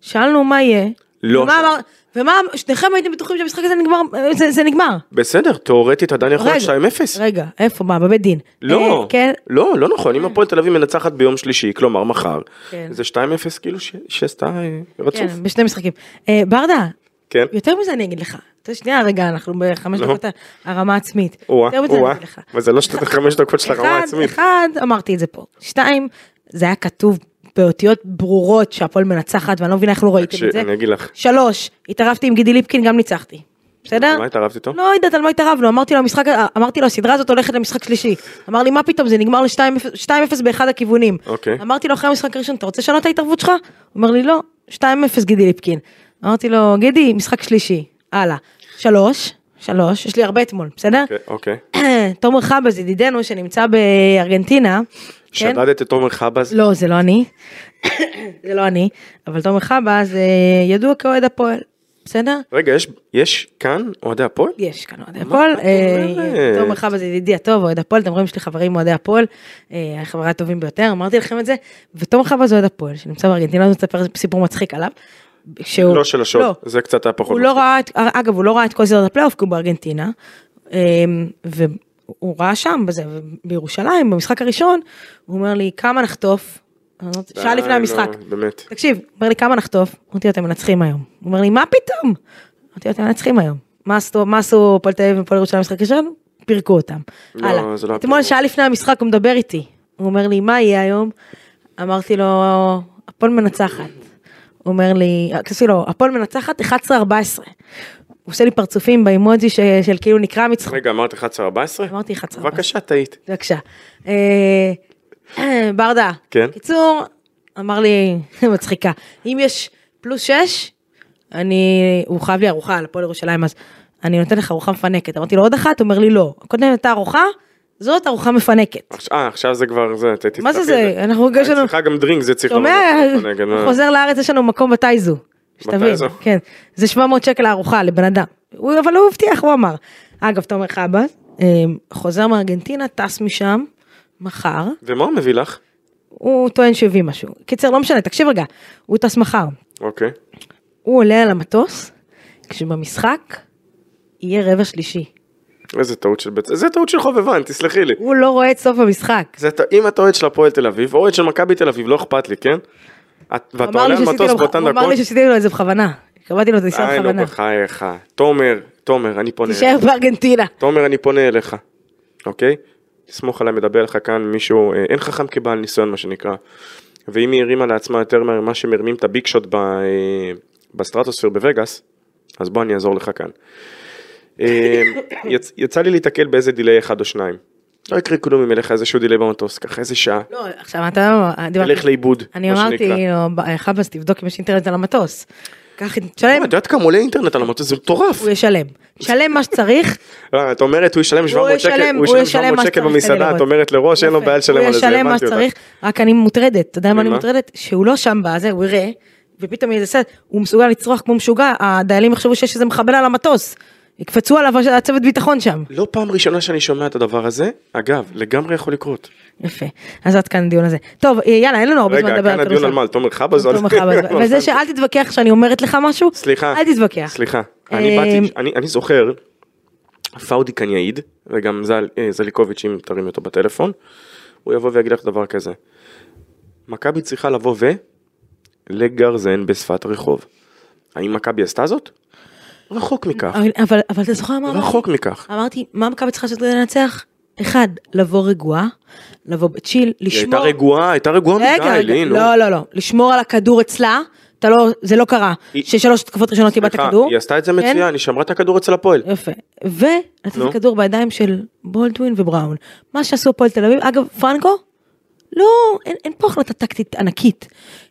שאלנו מה יהיה. לא ומה אמר- ומה, שניכם הייתם בטוחים שהמשחק הזה נגמר, זה, זה נגמר. בסדר, תיאורטית עדיין יכול להיות 2-0. רגע, איפה, מה, בבית דין? לא, אה, כן, לא, לא נכון, אם הפועל תל אביב מנצחת ביום שלישי, כלומר מחר, כן. זה 2-0 כאילו ש- שעשתה רצוף. כן, בשני משחקים. אה, ברדה, כן. יותר מזה אני אגיד לך. שנייה רגע, אנחנו בחמש. דקות הרמה העצמית. או-אה, יותר מזה אני. אגיד לך. אבל זה לא חמש דקות של הרמה אחד, העצמית. אחד, אמרתי את זה פה. שתיים, זה היה כתוב באותיות ברורות שהפועל מנצחת, ואני לא מבינה איך לא ראיתם את זה. אני אגיד לך, שלוש, התערבתי עם גידי ליפקין, גם ניצחתי. בסדר? מה התערבת איתו? לא יודעת על מה התערבנו, אמרתי לו המשחק, אמרתי לו הסדרה הזאת הולכת למשחק שלישי. אמר לי מה פתאום זה נגמר ל-2-0 באחד הכיוונים. אוקיי. אמרתי לו אחרי המשחק הראשון אתה רוצה לשנות את ההתערבות שלך? הוא אומר לי לא, 2-0 גידי ליפקין. אמרתי לו גידי משחק שלישי, הלאה. שלוש, שלוש, יש לי הרבה אתמול, בסדר? אוקיי, אוקיי. תומר חבז ידידנו שנמצא בארגנטינה. כן? שדדת את עומר חבז? לא, זה לא אני. זה לא אני, אבל תומר חבז אה, ידוע כאוהד הפועל, בסדר? רגע, יש- יש כאן אוהדי הפועל? יש כאן אוהדי הפועל, אה? תומר חבז ידידי הטוב, אוהד הפועל, אתם רואים יש לי חברים אוהדי הפועל, אה, החברה הטובים ביותר, אמרתי לכם את זה, ותומר חבז אוהד הפועל, שנמצא בארגנטינה, אני רוצה לספר סיפור מצחיק עליו. שהוא, לא של השוד, זה קצת היה פחות. הוא לא ראה, את- אגב, הוא לא ראה את כל סדרת הפלייאוף, כי הוא בארגנטינה, אה, והוא ראה שם, בזה, בירושלים, במשחק הראשון, הוא אומר לי, כמה נחטוף? שעה לפני המשחק. נו, באמת. תקשיב, הוא אומר לי כמה נחטוף? אמרתי לו אתם מנצחים היום. הוא אומר לי מה פתאום? אמרתי לו אתם מנצחים היום. מה עשו הפועל תל אביב והפועל ירושלים במשחק ראשון? פירקו אותם. לא, הלאה. לא אתמול. שעה לפני המשחק הוא מדבר איתי. הוא אומר לי מה יהיה היום? אמרתי לו הפועל מנצחת. הוא אומר לי, כתבתי לו הפועל מנצחת 11-14. הוא עושה לי פרצופים באימוג'י ש- של כאילו נקרא מצחוק. רגע, אמרת 11-14? אמרתי 11-14. בבקשה, טעית. בבקשה. אה, ברדה. כן. קיצור, אמר לי, מצחיקה, אם יש פלוס 6, אני, הוא חייב לי ארוחה על הפועל ירושלים, אז אני נותן לך ארוחה מפנקת. אמרתי לו עוד אחת? הוא אומר לי לא. קודם הייתה ארוחה, זאת ארוחה מפנקת. אה, עכשיו זה כבר זה, ת- מה זה זה? אנחנו יש לנו, צריכה גם דרינק, זה צריך שומע? מה? חוזר לארץ, יש לנו מקום בטייזו. שתבין? כן. זה 700 שקל הארוחה לבן אדם. הוא- אבל הוא הבטיח, הוא אמר. אגב, תומר חבאס, אה, חוזר מארגנטינה, טס משם, מחר. ומה הוא מביא לך? הוא טוען שהביא משהו. קיצר, לא משנה, תקשיב רגע, הוא טס מחר. אוקיי. הוא עולה על המטוס, כשבמשחק יהיה רבע שלישי. איזה טעות של בית... זה טעות של חובבן, תסלחי לי. הוא לא רואה את סוף המשחק. זה אם אתה אוהד של הפועל תל אביב, או אוהד של מכבי תל אביב, לא אכפת לי, כן? ואתה עולה על מטוס באותן הוא אמר דקות? לי שעשיתי לו את זה בכוונה. קבעתי לו את הניסיון נו, בכוונה. בחייך. תומר, תומר, אני פונה תישאר בארגנטינה. תומר, אני פונה אליך, אוקיי? תסמוך עליי, מדבר לך כאן מישהו, אה, אין חכם כבעל ניסיון, מה שנקרא. ואם היא הרימה לעצמה יותר ממה שמרימים את ה big shot אה, בסטרטוספיר בווגאס, אז בוא אני אעזור לך כאן. אה, יצ- יצא לי להתקל באיזה delay אחד או שניים. לא יקרה כלום אם ילך איזשהו delay במטוס, ככה איזה שעה, לא, עכשיו אתה... דיברתי- ילך לאיבוד, אני מה אמרתי שנקרא. לו, "ב- חבאס תבדוק אם יש אינטרנט על המטוס. קח, תשלם, את יודעת כמה עולה אינטרנט על המטוס? זה מטורף. הוא ישלם. שלם מה שצריך, לא, את אומרת הוא ישלם 700 שקל, הוא הוא ישלם ישלם 700 מה שקל במסעדה, את. אומרת לראש אין לו. בעיה לשלם על הוא זה, ישלם מה. שצריך, רק אני מוטרדת, אתה יודע מה אני? מוטרדת? שהוא לא שם בזה, הוא יראה, ופתאום יהיה הוא מסוגל לצרוח כמו משוגע, הדיילים יחשבו שיש איזה מחבל על המטוס. יקפצו עליו הצוות ביטחון שם. לא פעם ראשונה שאני שומע את הדבר הזה, אגב, לגמרי יכול לקרות. יפה. אז עד כאן הדיון הזה. טוב, יאללה, אין לנו הרבה זמן רגע, לדבר כאן על הדיון על כדורסל. מה? על תומר חבז? תומר חבז. וזה שאל תתווכח שאני אומרת לך משהו, סליחה, אל תתווכח. סליחה, אני אה, באתי, אני- זוכר, פאודי כאן יעיד, וגם אה, זליקוביץ' אם תרים אותו בטלפון, הוא יבוא ויגיד לך דבר כזה. מכבי צריכה לבוא ולגרזן בשפת הרחוב. האם מכבי עשתה זאת? רחוק מכך, אבל- אבל אבל אתה זוכר מה אמרתי? רחוק מכך. אמרתי, מה מכבי צריכה לעשות כדי לנצח? אחד, לבוא רגועה, לבוא בצ'יל, היא הייתה לשמור... רגועה, הייתה רגועה מדי, לי, נו. לא, לא, לא, לשמור על הכדור אצלה, אתה לא, זה לא קרה, היא- ששלוש תקופות ראשונות קיבלת כדור. היא עשתה את זה כן? מצוין, היא שמרה את הכדור אצל הפועל. יפה, ולתת נו. כדור בידיים של בולדווין ובראון. מה שעשו הפועל תל אביב, אגב, פרנקו, לא, אין, אין פה החלטה טקטית ענקית.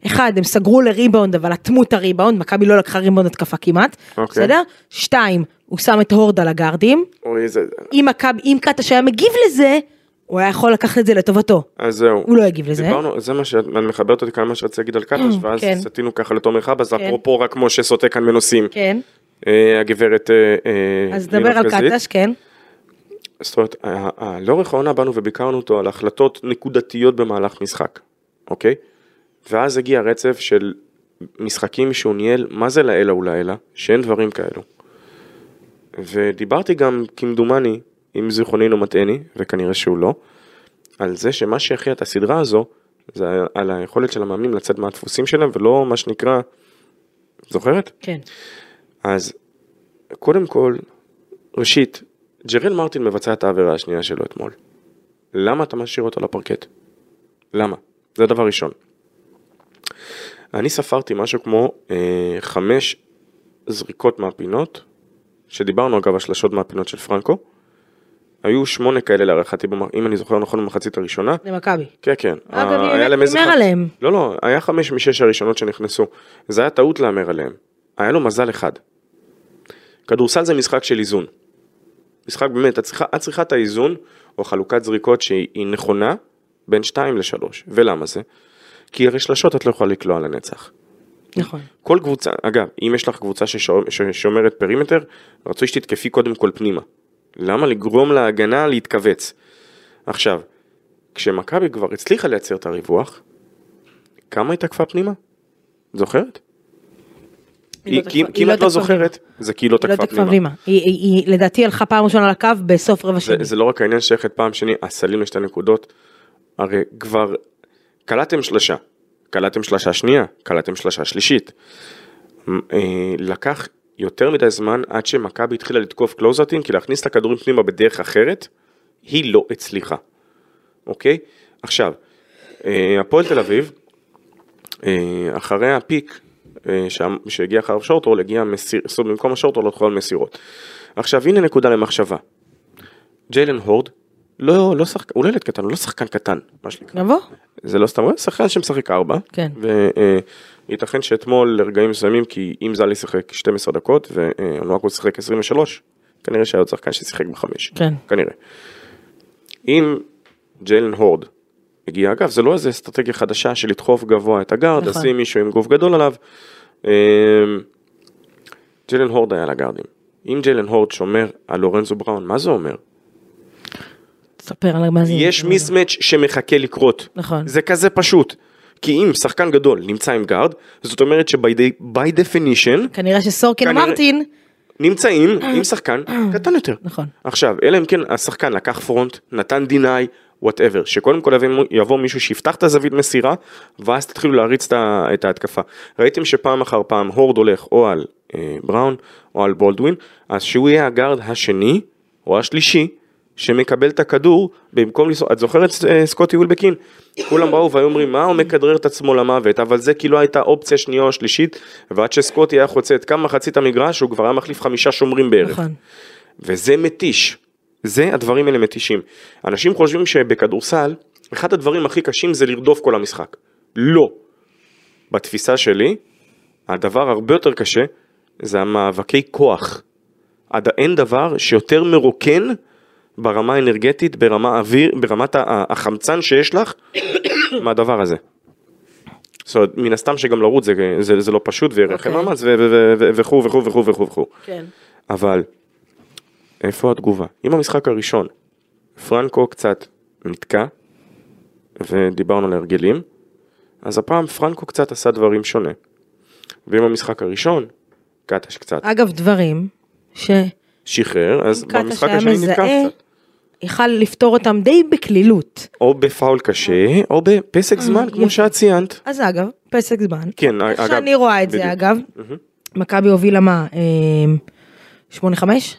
אחד, הם סגרו לריבאונד, אבל אטמו את הריבאונד, מכבי לא לקחה ריבאונד התקפה כמעט, אוקיי. בסדר? שתיים, הוא שם את הורד על הגארדים. אוי, זה... אם מכבי, אם קטש היה מגיב לזה, הוא היה יכול לקחת את זה לטובתו. אז זהו. הוא לא הגיב לזה. דיברנו, זה מה שאת מחברת אותי כמה שרציתי להגיד על קטש, ואז כן. סטינו ככה לתומר חבאז, כן. אפרופו רק משה סוטה כאן מנוסים. כן, אה, הגברת... אה, אה, אז דבר על. קטש, כן. זאת אומרת, לאורך העונה באנו וביקרנו אותו על החלטות נקודתיות במהלך משחק, אוקיי? ואז הגיע רצף של משחקים שהוא ניהל, מה זה לעילא ולעילא, שאין דברים כאלו. ודיברתי גם, כמדומני, אם זיכרוני לא מטעני, וכנראה שהוא לא, על זה שמה שהכריע את הסדרה הזו, זה על היכולת של המאמנים לצאת מהדפוסים שלהם, ולא מה שנקרא, זוכרת? כן. אז קודם כל, ראשית, ג'רל מרטין מבצע את העבירה השנייה שלו אתמול. למה אתה משאיר אותו לפרקט? למה? זה דבר ראשון. אני ספרתי משהו כמו אה, חמש זריקות מהפינות, שדיברנו אגב השלשות מהפינות של פרנקו. היו שמונה כאלה להערכתי, אם אני זוכר נכון במחצית הראשונה. למכבי. כן, כן. אגב, אה, היה להם איזה עליהם. לא, לא, היה חמש משש הראשונות שנכנסו. זה היה טעות להמר עליהם. היה לו מזל אחד. כדורסל זה משחק של איזון. משחק באמת, את צריכה, את צריכה את האיזון, או חלוקת זריקות שהיא נכונה, בין 2 ל-3. ולמה זה? כי הרי שלשות את לא יכולה לקלוע לנצח. נכון. כל קבוצה, אגב, אם יש לך קבוצה ששומר, ששומרת פרימטר, רצוי שתתקפי קודם כל פנימה. למה לגרום להגנה להתכווץ? עכשיו, כשמכבי כבר הצליחה לייצר את הריווח, כמה היא תקפה פנימה? זוכרת? היא לא כי אם היא את לא לא זוכרת, זה כי היא לא היא לא תקפה פנימה. היא- לדעתי הלכה פעם ראשונה לקו בסוף רבע שני. זה לא רק העניין שייכת פעם שני, הסלים לשתי נקודות, הרי כבר קלעתם שלושה, קלעתם שלושה שנייה, קלעתם שלושה שלישית. אה, לקח יותר מדי זמן עד שמכבי התחילה לתקוף קלוזאטים, כי להכניס את הכדורים פנימה בדרך אחרת, היא לא הצליחה, אוקיי? עכשיו, אה, הפועל תל אביב, אה, אחרי הפיק אה, שהגיע אחריו שורטרול, הגיע מסיר, זאת אומרת, במקום השורטרול הלכו על מסירות. עכשיו הנה נקודה למחשבה. ג'יילן הורד, לא, לא שחקן, הוא לא ילד קטן, הוא לא שחקן קטן, מה שנקרא. נבוא? זה לא סתם, הוא שחקן שמשחק ארבע. כן. וייתכן שאתמול לרגעים מסוימים, כי אם זלי שיחק 12 דקות ואנואקו שיחק 23, כנראה שהיה עוד שחקן ששיחק בחמש. כן. כנראה. אם ג'יילן הורד הגיע, אגב, זה לא איזה אסטרטגיה חדשה של לדחוף גבוה את הגארד, נכון. לשים מישהו עם גוף גדול עליו. אמ, ג'יילן הורד היה לגארדים. אם ג'יילן הורד שומר על לורנזו בראון, מה זה אומר? תספר על מה זה. יש מיסמץ' שמחכה לקרות. נכון. זה כזה פשוט. כי אם שחקן גדול נמצא עם גארד, זאת אומרת שבי definition כנראה שסורקין כנראה- מרטין, נמצאים עם שחקן קטן יותר. נכון. עכשיו, אלא אם כן השחקן לקח front, נתן deny, whatever, שקודם כל יבוא, יבוא מישהו שיפתח את הזווית מסירה, ואז תתחילו להריץ את ההתקפה. ראיתם שפעם אחר פעם הורד הולך או על אה, בראון או על בולדווין, אז שהוא יהיה הגארד השני או השלישי, שמקבל את הכדור במקום לנסוע, את זוכרת אה, סקוטי ווילבקין? כולם באו והיו אומרים מה הוא מכדרר את עצמו למוות, אבל זה כאילו הייתה אופציה שנייה או שלישית, ועד שסקוטי היה חוצה את כמה מחצית המגרש, הוא כבר היה מחליף חמישה שומרים בערך. נכון. וזה מתיש. זה הדברים האלה מתישים. אנשים חושבים שבכדורסל, אחד הדברים הכי קשים זה לרדוף כל המשחק. לא. בתפיסה שלי, הדבר הרבה יותר קשה זה המאבקי כוח. עד, אין דבר שיותר מרוקן ברמה האנרגטית, ברמה אוויר, ברמת החמצן שיש לך, מהדבר הזה. זאת אומרת, מן הסתם שגם לרוץ זה, זה, זה לא פשוט וירחם אוקיי. מאמץ וכו' וכו' וכו' וכו'. כן. אבל איפה התגובה? אם המשחק הראשון פרנקו קצת נתקע ודיברנו על הרגלים, אז הפעם פרנקו קצת עשה דברים שונה. ואם המשחק הראשון, קטש קצת אגב, דברים ש... שחרר, אז במשחק השני נתקע קצת. יכל לפתור אותם די בקלילות. או בפאול קשה, או בפסק זמן, כמו. שאת ציינת. אז אגב, פסק זמן. כן, איך אגב, שאני רואה את. זה, אגב, מכבי הובילה מה? אמ, שמונה חמש?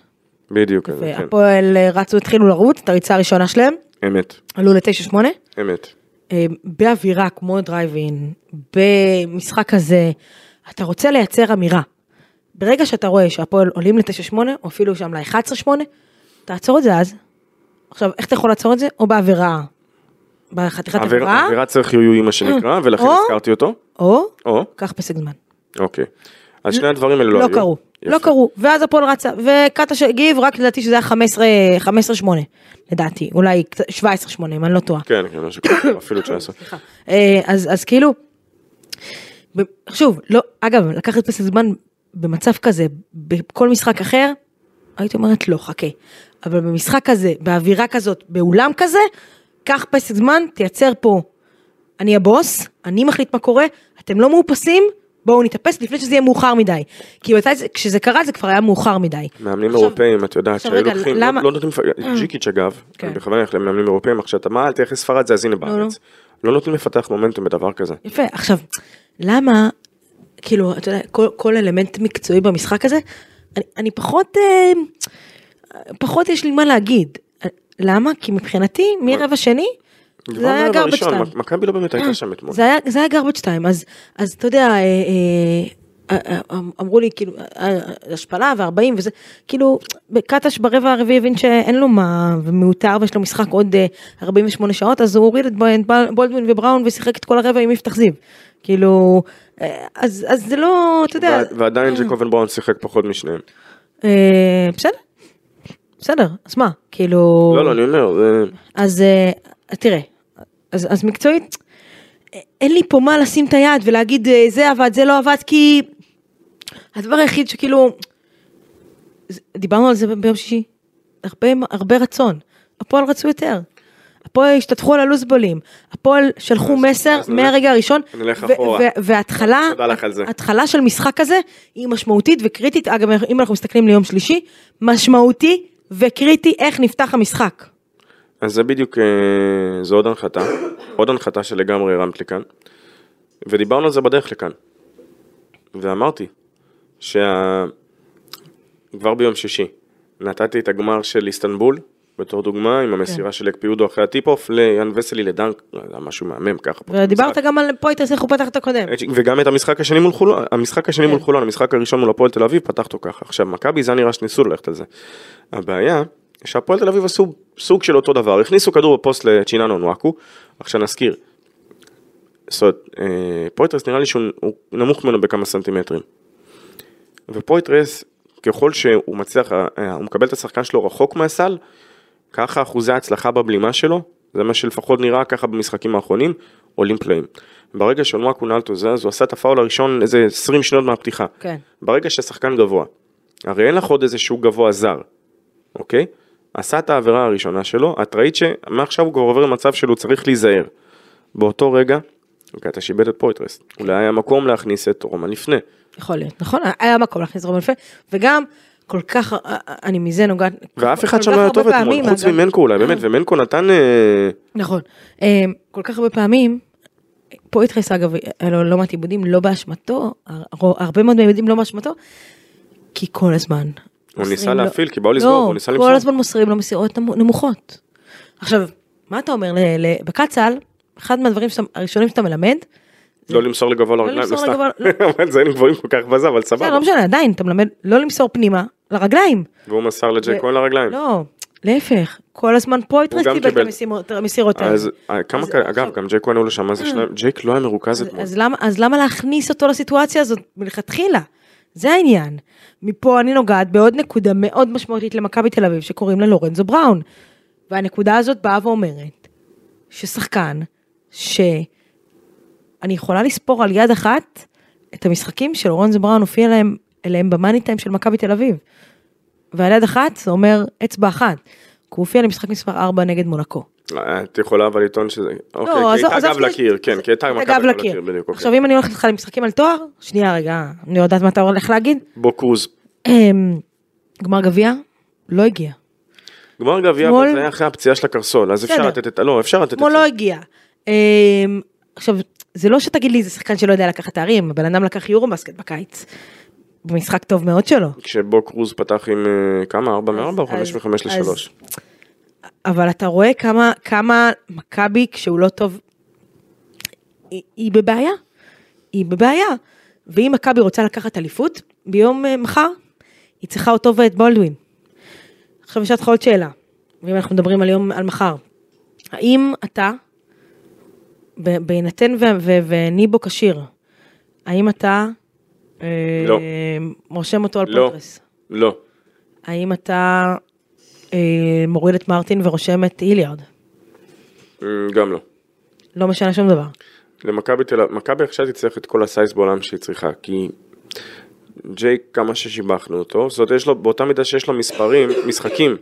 בדיוק, כן, והפועל אה, רצו, התחילו לרוץ, את הריצה הראשונה שלהם, אמת, עלו לתשע שמונה. אמת. אה, באווירה כמו דרייבין, במשחק כזה, אתה רוצה לייצר אמירה. ברגע שאתה רואה שהפועל עולים ל-9-8, או אפילו שם ל-11-8, תעצור את זה אז. עכשיו, איך אתה יכול לעצור את זה? או באווירה בחתיכת עביר- עבירה, עבירת צריך יהיו מה שנקרא, ולכן או- הזכרתי אותו. או או, קח פסק זמן. אוקיי. אז שני הדברים האלה לא לא היו. קרו, לא יפה. קרו, ואז הפועל רצה, וקטש הגיב, רק לדעתי שזה היה 15 15-8, לדעתי, אולי קצת- 17-8, אם אני לא טועה. כן, כן, משהו כזה, אפילו 19. סליחה. אה, אז אז כאילו, שוב, לא, אגב, לקחת פסק זמן במצב כזה, בכל משחק אחר, הייתי אומרת לא, חכה. אבל במשחק כזה, באווירה כזאת, באולם כזה, קח פסק זמן, תייצר פה, אני הבוס, אני מחליט מה קורה, אתם לא מאופסים, בואו נתאפס לפני שזה יהיה מאוחר מדי. כי מתי זה- כשזה קרה זה כבר היה מאוחר מדי. מאמנים עכשיו- אירופאים, את יודעת, שהיו לוקחים, למה- לא לא נותנים, ג'יקיץ' אגב, כן. אני בכוונה הולך למאמנים אירופאים, עכשיו אתה מה, אל תלך לספרד זה אז הנה בארץ. לא נותנים לפתח מומנטום בדבר כזה. יפה, עכשיו, למה, כאילו, אתה יודע, כל, כל אלמנט מקצועי במשחק הזה, אני, אני פחות, אה, פחות יש לי מה להגיד. למה? כי מבחינתי, מרבע שני, זה היה גרבג' בראשון, 2. מכבי לא באמת הייתה שם אתמול. זה היה, גרבג' 2, אז, אתה יודע, אה, אה, אה, אמרו לי כאילו, השפלה ו-40 וזה, כאילו, קטש ברבע הרביעי הבין שאין לו מה, ומיותר ויש לו משחק עוד אה, 48 שעות, אז הוא הוריד את בולדווין ובראון ושיחק את כל הרבע עם יפתח זיו. כאילו, אז, אז זה לא, אתה יודע, ועדיין ג'קובן בראון שיחק פחות משניהם. בסדר, בסדר, אז מה, כאילו, לא, לא, אני אומר, זה- אז אה, תראה, אז, אז מקצועית, אין לי פה מה לשים את היד ולהגיד אה, זה עבד, זה לא עבד, כי הדבר היחיד שכאילו, דיברנו על זה ביום שישי, הרבה, הרבה רצון, הפועל רצו יותר. הפועל השתתפו על הלוזבולים, הפועל שלחו אז- מסר אז מהרגע הראשון, וההתחלה. התחלה של משחק כזה היא משמעותית וקריטית, אגב אם אנחנו מסתכלים ליום שלישי, משמעותי וקריטי איך נפתח המשחק. אז זה בדיוק, אה, זו עוד הנחתה, עוד הנחתה שלגמרי הרמת לי כאן, ודיברנו על זה בדרך לכאן, ואמרתי, שה... כבר ביום שישי, נתתי את הגמר של איסטנבול, בתור דוגמה, עם המסירה של אקפה יודו אחרי ה tip-off, ליאן וסלי ל dunk, לא יודע, משהו מהמם ככה. ודיברת. גם על פויטרס איך הוא פתח את הקודם. וגם את המשחק השני מול חולון, המשחק השני כן. מול חולון, המשחק הראשון מול הפועל תל אביב, פתח אותו ככה. עכשיו, מכבי זה נראה שניסו ללכת על זה. הבעיה, שהפועל תל אביב עשו סוג של אותו דבר, הכניסו כדור בפוסט לצ'יננו אונואקו, עכשיו נזכיר, זאת אומרת, אה, פויטרס נראה לי שהוא הוא נמוך ממנו בכמה סנטימטרים. ופויטרס, ככל שהוא מצליח, אה, הוא מקבל את השחקן שלו רחוק מהסל, ככה אחוזי ההצלחה בבלימה שלו, זה מה שלפחות נראה ככה במשחקים האחרונים, עולים פלאים. ברגע שאונואקו נלטו זה, אז הוא עשה את הפאול הראשון איזה 20 שניות מהפתיחה. כן. ברגע שהשחקן גבוה, הרי אין לך עוד איזשהו גבוה זר, אוקיי? עשה את העבירה הראשונה שלו, את ראית שמעכשיו הוא כבר עובר למצב שלו צריך להיזהר. באותו רגע, אוקיי, אתה איבד את פויטרס. אולי היה מקום להכניס את רומן לפני. יכול להיות, נכון? היה מקום להכניס רומן יפה, וגם כל כך, אה, אה, אני מזה נוגעת, ואף אחד שם לא היה טוב אתמול, חוץ. ממנקו אולי, באמת, ומנקו נתן... אה, נכון. אה, כל כך הרבה פעמים, פויטרס אגב, לא מעט איבודים, לא באשמתו, הר- הרבה מאוד מהעיבודים לא באשמתו, כי כל הזמן. הוא ניסה להפעיל, כי באו לסגור, לא, הוא ניסה כל למסור. הזמן מוסרים לו מסירות נמו- נמוכות. עכשיו, מה אתה אומר, בקצ"ל, אחד מהדברים שאתה- הראשונים שאתה מלמד, לא למסור לגבוה לרגליים, למסור לא סתם. אבל זה היינו גבוהים כל כך בזה, אבל סבבה. לא משנה, עדיין, אתה מלמד לא למסור פנימה, לרגליים. והוא מסר לג'ק כהן לרגליים. לא, להפך, כל הזמן פויטרס גם קיבל את המסירות האלה. אז אה, כמה אגב, גם ג'ק כהן היו לו שם, שניים, ג'ק לא היה מרוכז אתמול. אז למה להכניס אותו לסיטואציה הזאת מלכתחילה? זה העניין. מפה אני נוגעת בעוד נקודה מאוד משמעותית למכבי תל אביב שקוראים לה לורנזו בראון. והנקודה הזאת באה ואומרת ששחקן שאני יכולה לספור על יד אחת את המשחקים שלורנזו בראון הופיע להם, אליהם במאני טיים של מכבי תל אביב. ועל יד אחת זה אומר אצבע אחת. כי הוא הופיע למשחק מספר 4 נגד מונקו. אה, את יכולה אבל לטעון שזה, אוקיי, לא, כי עזוב- הייתה עזוב גב לקיר, כן, כי הייתה גב גב לקיר. בדיוק, אוקיי. עכשיו אם אני הולכת איתך למשחקים על תואר, שנייה רגע, אני יודעת מה אתה הולך להגיד. בוא קרוז. אמ, גמר גביע, לא הגיע. גמר גביע, אבל זה היה אחרי הפציעה של הקרסול, אז אפשר. לתת את, לא, אפשר לתת את זה. לא הגיע. אמ, עכשיו, זה לא שתגיד לי זה שחקן שלא יודע לקחת תארים, הבן אדם לקח יורו בסקט בקיץ. במשחק טוב מאוד שלו. כשבו קרוז פתח עם אה, כמה, 4 מ-4 או אז- 5 מ-5 אז- ל-3? אבל אתה רואה כמה, כמה מכבי כשהוא לא טוב, היא, היא בבעיה. היא בבעיה. ואם מכבי רוצה לקחת אליפות ביום אה, מחר, היא צריכה אותו ואת בולדווין. עכשיו יש לך עוד שאלה, ואם אנחנו מדברים על יום, על מחר. האם אתה בהינתן וניבו כשיר, האם אתה לא. רושם אותו על לא. פוטרס? לא. האם אתה אה, מוריד את מרטין ורושם את היליארד? אמ, גם לא. לא משנה שום דבר. למכבי תל אביב, מכבי עכשיו תצטרך את כל ה size בעולם שהיא צריכה, כי ג'ייק, כמה ששיבחנו אותו, זאת אומרת, יש לו, באותה מידה שיש לו מספרים, משחקים,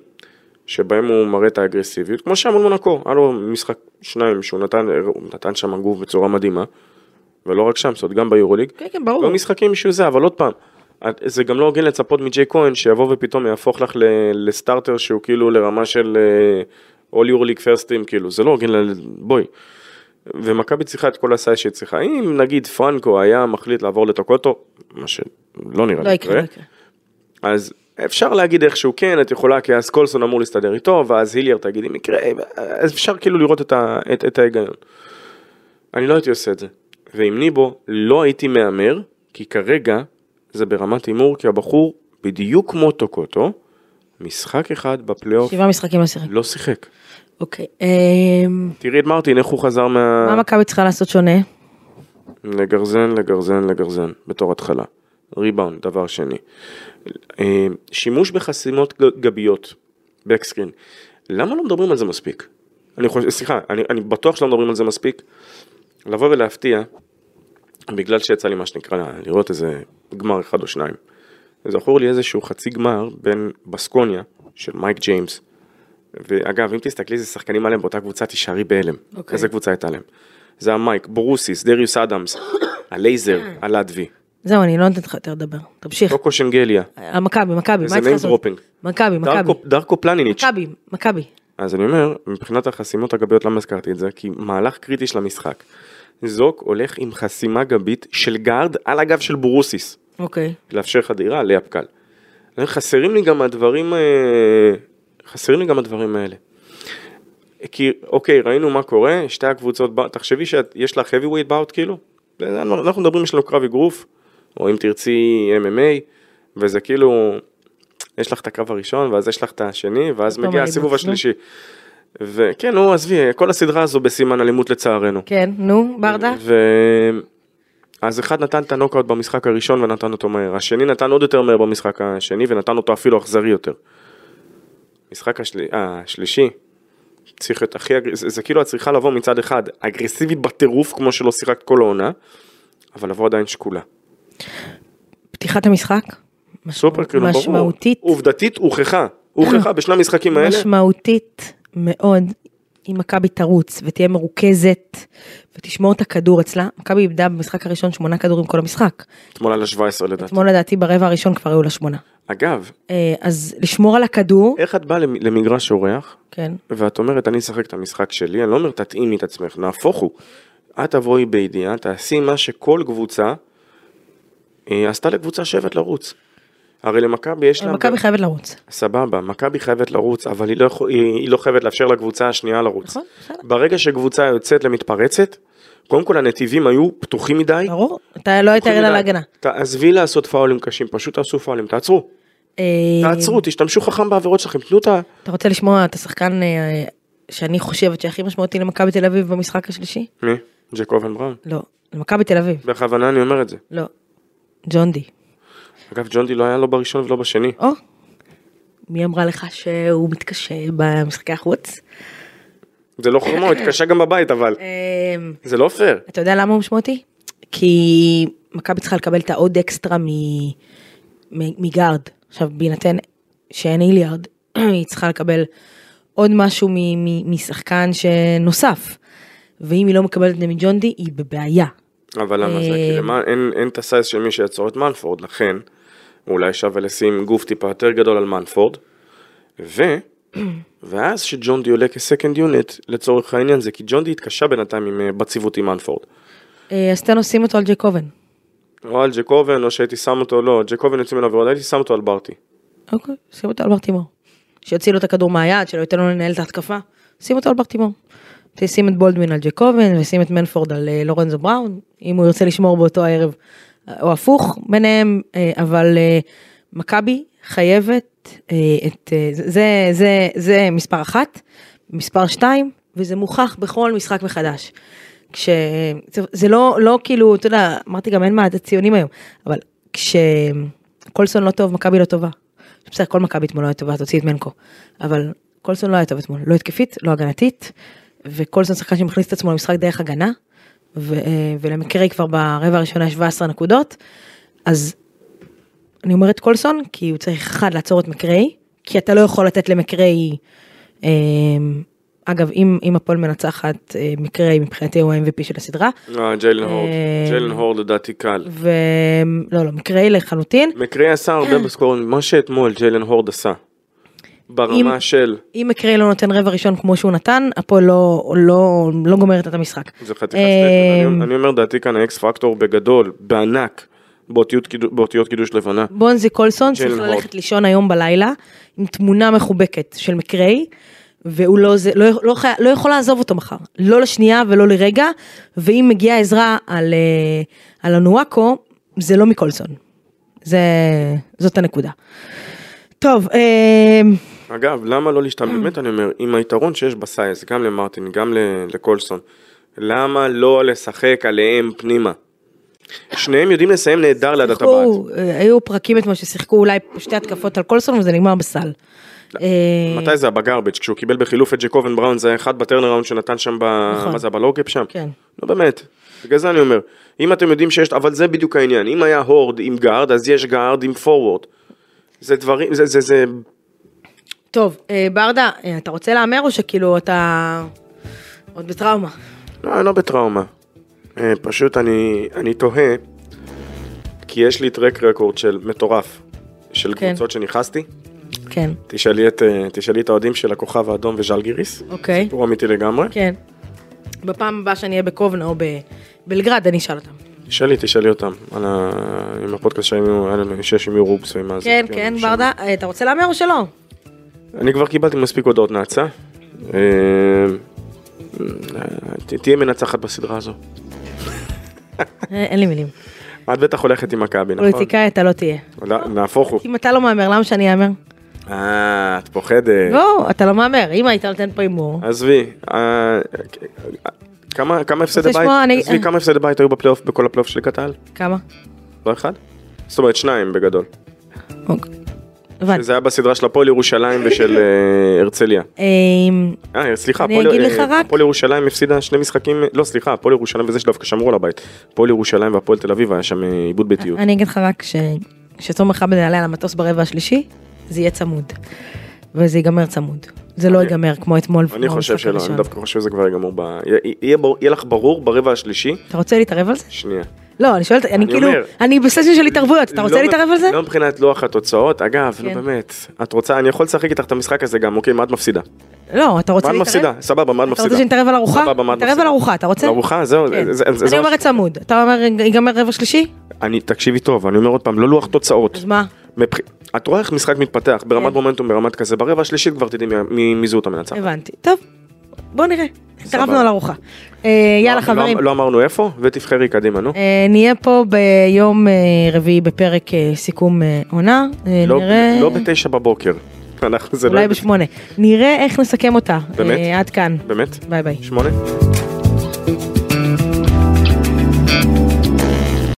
שבהם הוא מראה את האגרסיביות, כמו שהיה מול מונקו, היה לו משחק שניים שהוא נתן, הוא נתן שם גוף בצורה מדהימה, ולא רק שם, זאת אומרת, גם ביורוליג. כן, כן, ברור. לא משחקים בשביל זה, אבל עוד פעם, זה גם לא הוגן לצפות מג'ייק כהן שיבוא ופתאום יהפוך לך ל starter שהוא כאילו לרמה של All-EuroLeague First Team, כאילו, זה לא הוגן, בואי. ומכבי צריכה את כל ה size שהיא צריכה. אם נגיד פרנקו היה מחליט לעבור לטוקוטו, מה שלא נראה לא לי יקרה, לא יקרה. אז אפשר להגיד איכשהו כן, את יכולה, כי אז קולסון אמור להסתדר איתו, ואז היליארד תגיד אם יקרה, אז אפשר כאילו לראות את, ה, את, את ההיגיון. אני לא הייתי עושה את זה. ועם ניבו לא הייתי מהמר, כי כרגע זה ברמת הימור, כי הבחור, בדיוק כמו טוקוטו, משחק אחד בפלייאוף שבעה משחקים לא שיחק. לא שיחק. אוקיי. אמ, תראי את מרטין, איך הוא חזר מה... מה מכבי צריכה לעשות שונה? לגרזן, לגרזן, לגרזן, בתור התחלה. ריבאונד, דבר שני. אה, שימוש בחסימות גביות, back screen. למה לא מדברים על זה מספיק? אני חושב, סליחה, אני, אני בטוח שלא מדברים על זה מספיק. לבוא ולהפתיע, בגלל שיצא לי מה שנקרא לראות איזה גמר אחד או שניים. זכור לי איזשהו חצי גמר בין בסקוניה של מייק ג'יימס. ואגב, אם תסתכלי איזה שחקנים עליהם באותה קבוצה, תישארי בהלם. אוקיי. איזה קבוצה הייתה להם. זה המייק, בורוסיס, דריוס אדמס, הלייזר, הלדבי, זהו, אני לא נותנת לך יותר לדבר. תמשיך. קוקו שנגליה, על מכבי, מה name לעשות? מכבי, מכבי. דרקו פלניניץ'. מכבי, מכבי. אז אני אומר, מבחינת החסימות הגביות, למה הזכרתי את זה? כי מהלך קריטי של המשחק. זוק הולך עם חסימה גבית של גארד על הגב של בורוסיס. אוקיי. לאפשר חדירה לאפ קל. אני אומר, חסרים לי גם הדברים, אה, חסרים לי גם הדברים האלה. כי אוקיי, ראינו מה קורה, שתי הקבוצות, תחשבי שיש לך heavy weight bout כאילו, אנחנו מדברים, יש לנו קרב אגרוף, או אם תרצי MMA, וזה כאילו, יש לך את הקרב הראשון, ואז יש לך את השני, ואז מגיע הסיבוב נו. השלישי. וכן, נו, עזבי, כל הסדרה הזו בסימן אלימות לצערנו. כן, נו, ברדה. ו... אז אחד נתן את הנוקאוט במשחק הראשון ונתן אותו מהר, השני נתן עוד יותר מהר במשחק השני ונתן אותו אפילו אכזרי יותר. משחק השל... אה, השלישי, צריך להיות הכי, אגר... זה, זה כאילו את צריכה לבוא מצד אחד אגרסיבית בטירוף כמו שלא שיחקת כל העונה, אבל לבוא עדיין שקולה. פתיחת המשחק. סופר כאילו ברור. משמעותית. עובדתית הוכחה, הוכחה בשני המשחקים האלה. משמעותית מאוד. אם מכבי תרוץ ותהיה מרוכזת ותשמור את הכדור אצלה, מכבי איבדה במשחק הראשון שמונה כדורים כל המשחק. אתמול על ה-17 לדעתי. אתמול לדעתי ברבע הראשון כבר היו לה שמונה. אגב, אה, אז לשמור על הכדור, איך את באה למ- למגרש אורח כן, ואת אומרת אני אשחק את המשחק שלי, אני לא אומר תתאימי את עצמך, נהפוך הוא. את תבואי בידיעה, תעשי מה שכל קבוצה אה, עשתה לקבוצה שאוהבת לרוץ. הרי למכבי יש לה... מכבי חייבת לרוץ. סבבה, מכבי חייבת לרוץ, אבל היא לא, היא, היא לא חייבת לאפשר לקבוצה השנייה לרוץ. נכון, בסדר. ברגע שקבוצה יוצאת למתפרצת, קודם כל הנתיבים היו פתוחים מדי. ברור, אתה לא היית מדי. ההגנה. תעזבי לעשות פאולים קשים, פשוט תעשו פאולים, תעצרו. אה, תעצרו, תשתמשו חכם בעבירות שלכם, תנו את ה... אתה רוצה לשמוע את השחקן אה, שאני חושבת שהכי משמעותי למכבי תל אביב במשחק השלישי? מי? ג'קובן בראון. לא, למכבי תל אביב, בכוונה אני אומר את זה. לא. ג'ון די. אגב, ג'ון די לא היה לא בראשון ולא בשני. או, מי אמרה לך שהוא מתקשה במשחקי החוץ? זה לא חרמו, התקשה גם בבית, אבל אה, זה לא פייר. אתה יודע למה הוא משמעותי? כי מכבי צריכה לקבל את העוד אקסטרה מגארד. עכשיו, בהינתן שאין היליארד, היא צריכה לקבל עוד משהו משחקן שנוסף. ואם היא לא מקבלת את זה מג'ון די, היא בבעיה. אבל למה זה? כי אין אין את ה size של מי שיעצור את מנפורד, לכן אולי שווה לשים גוף טיפה יותר גדול על מנפורד, ו... ואז שג'ון די עולה כ second unit לצורך העניין זה כי ג'ון די התקשה בינתיים עם, אה, בציוות עם מנפורד. אה, אז תן עושים אותו על ג'קובן. או על ג'קובן או שהייתי שם אותו, לא, ג'קובן יוצא ממנו ועוד הייתי שם אותו על ברטי. אוקיי, שים אותו על ברטימור. שיוציא לו את הכדור מהיד, שלא ייתן לו לנהל את ההתקפה. שים אותו על ברטימור. תשים את בולדווין על ג'קובן ושים את מנפורד על אה, לורנזו בראון, אם הוא ירצה לשמור באותו הערב, או הפוך ביניהם, אה, אבל אה, מכבי חייבת אה, את, זה, זה, זה, זה מספר אחת, מספר שתיים, וזה מוכח בכל משחק מחדש. כש... זה, זה לא, לא כאילו, אתה יודע, אמרתי גם אין מה לתת ציונים היום, אבל כשקולסון לא טוב, מכבי לא טובה. בסדר, כל מכבי אתמול לא הייתה טובה, תוציא את מנקו. אבל קולסון לא היה טוב אתמול, לא התקפית, לא הגנתית, וקולסון שחקן שמכניס את עצמו למשחק דרך הגנה, ו, ולמקרי כבר ברבע הראשונה יש 17 נקודות, אז אני אומרת קולסון, כי הוא צריך אחד לעצור את מקרי, כי אתה לא יכול לתת למקרי, אה, אגב, אם, אם הפועל מנצחת, אה, מקרי מבחינתי הוא ה-MVP של הסדרה, אה, ג'יילן הורד, אה, ג'יילן הורד לדעתי קל. ולא, לא, מקרי לחלוטין. מקרי עשה הרבה ב scoring, מה שאתמול ג'יילן הורד עשה. ברמה אם- של, אם מקרי לא נותן רבע ראשון כמו שהוא נתן, הפועל לא, לא, לא גומרת את המשחק. זה חתיכת statement, אני- אני אומר דעתי כאן ה X factor בגדול, בענק, באותיות באותיות קידוש לבנה. בונזי קולסון צריך ללכת. לישון היום בלילה עם תמונה מחובקת של מקרי, והוא לא, זה, לא, לא, חי, לא יכול לעזוב אותו מחר, לא לשנייה ולא לרגע, ואם מגיעה עזרה על, אה, על הנואקו, זה לא מקולסון. זה, זאת הנקודה. טוב, אה, אגב, למה לא להשתמש, באמת אני אומר, עם היתרון שיש בסייז, גם למרטין, גם לקולסון, למה לא לשחק עליהם פנימה? שניהם יודעים לסיים נהדר ליד הטבעת. אה, היו פרקים אתמול ששיחקו אולי שתי התקפות על קולסון וזה נגמר בסל. מתי זה היה ב garbage כשהוא קיבל בחילוף את ג'קובן בראון זה היה אחד ב turnaround שנתן שם ב... נכון. מה זה בלוגאפ שם? כן. לא באמת. בגלל זה אני אומר, אם אתם יודעים שיש, אבל זה בדיוק העניין, אם היה forward עם guard אז יש guard עם forward. זה דברים, זה, זה, זה, טוב, אה, ברדה, אה, אתה רוצה להמר או שכאילו אתה עוד בטראומה? לא, אני לא בטראומה. אה, פשוט אני, אני תוהה, כי יש לי טרק רקורד של מטורף, של כן. קבוצות שנכנסתי. כן, תשאלי את, תשאלי את האוהדים של הכוכב האדום וז'לגיריס, אוקיי. סיפור אמיתי לגמרי. כן. בפעם הבאה שאני אהיה בקובנה או בבלגרד אני אשאל אותם. תשאלי, תשאלי אותם, על ה... עם הפודקאסט שיש עם יורובס ועם הזה. כן, כן, ברדה, אה, אתה רוצה להמר או שלא? אני כבר קיבלתי מספיק הודעות נאצה. אה, תהיה מנצחת בסדרה הזו. אה, אין לי מילים. את בטח הולכת עם מכבי, נכון? פוליטיקאי אתה לא תהיה. לא, נהפוך הוא. אם אתה לא מהמר, למה שאני אהמר? אה, את פוחדת. לא, אתה לא מהמר. אם היית נותן פה הימור. עזבי, אה, כמה הפסדי בית, עזבי כמה הפסדי בית היו בפלייאוף, בכל הפלייאוף של העל? כמה? לא אחד? זאת אומרת שניים בגדול. אוקיי. הבנתי. זה היה בסדרה של הפועל ירושלים ושל אה, הרצליה. אמ, אה, סליחה, הפועל- אה, הפועל ירושלים הפסידה שני משחקים, לא סליחה, הפועל ירושלים וזה שדווקא שמרו על הבית. הפועל ירושלים והפועל תל אביב היה שם אה, עיבוד ביתיות. אני אגיד לך רק ש- כשתומר חבד יעלה על המטוס ברבע השלישי, זה יהיה צמוד. וזה ייגמר צמוד. זה לא ייגמר כמו אתמול. אני חושב שלא, אני. דווקא חושב שזה כבר יגמר ב... יה- יהיה לך ברור ברבע השלישי, אתה רוצה להתערב על זה? שנייה. לא, אני שואלת, אני כאילו, אני בסשן של התערבויות, אתה רוצה לא להתערב על זה? לא מבחינת לוח התוצאות, אגב, נו כן. באמת, את רוצה, אני יכול לשחק איתך את המשחק הזה גם, אוקיי, מה את מפסידה? לא, אתה רוצה מה את להתערב? מפסידה? סבבה, מה את אתה מפסידה? רוצה שנתערב על ארוחה? סבבה, מה את מפסידה? על ארוחה, אתה רוצה? ארוחה, זהו, כן. אני מה אומרת צמוד, אתה אומר ייגמר רבע שלישי? אני, תקשיבי טוב, אני אומר עוד פעם, לא לוח תוצאות. אז מה? את רואה איך משחק מתפתח ברמת כן. מומנטום, ברמת כזה, ברבע השלישית כבר תדעי מי זהות המנצחת. הבנתי, טוב, בוא נראה, התערבנו על ארוחה. אה, יאללה לא, חברים. לא, לא אמרנו איפה, ותבחרי קדימה, נו. אה, נהיה פה ביום אה, רביעי בפרק סיכום עונה, לא נראה... לא בתשע בבוקר. אולי בשמונה. נראה איך נסכם אותה. באמת? עד כאן. באמת? ביי ביי. שמונה?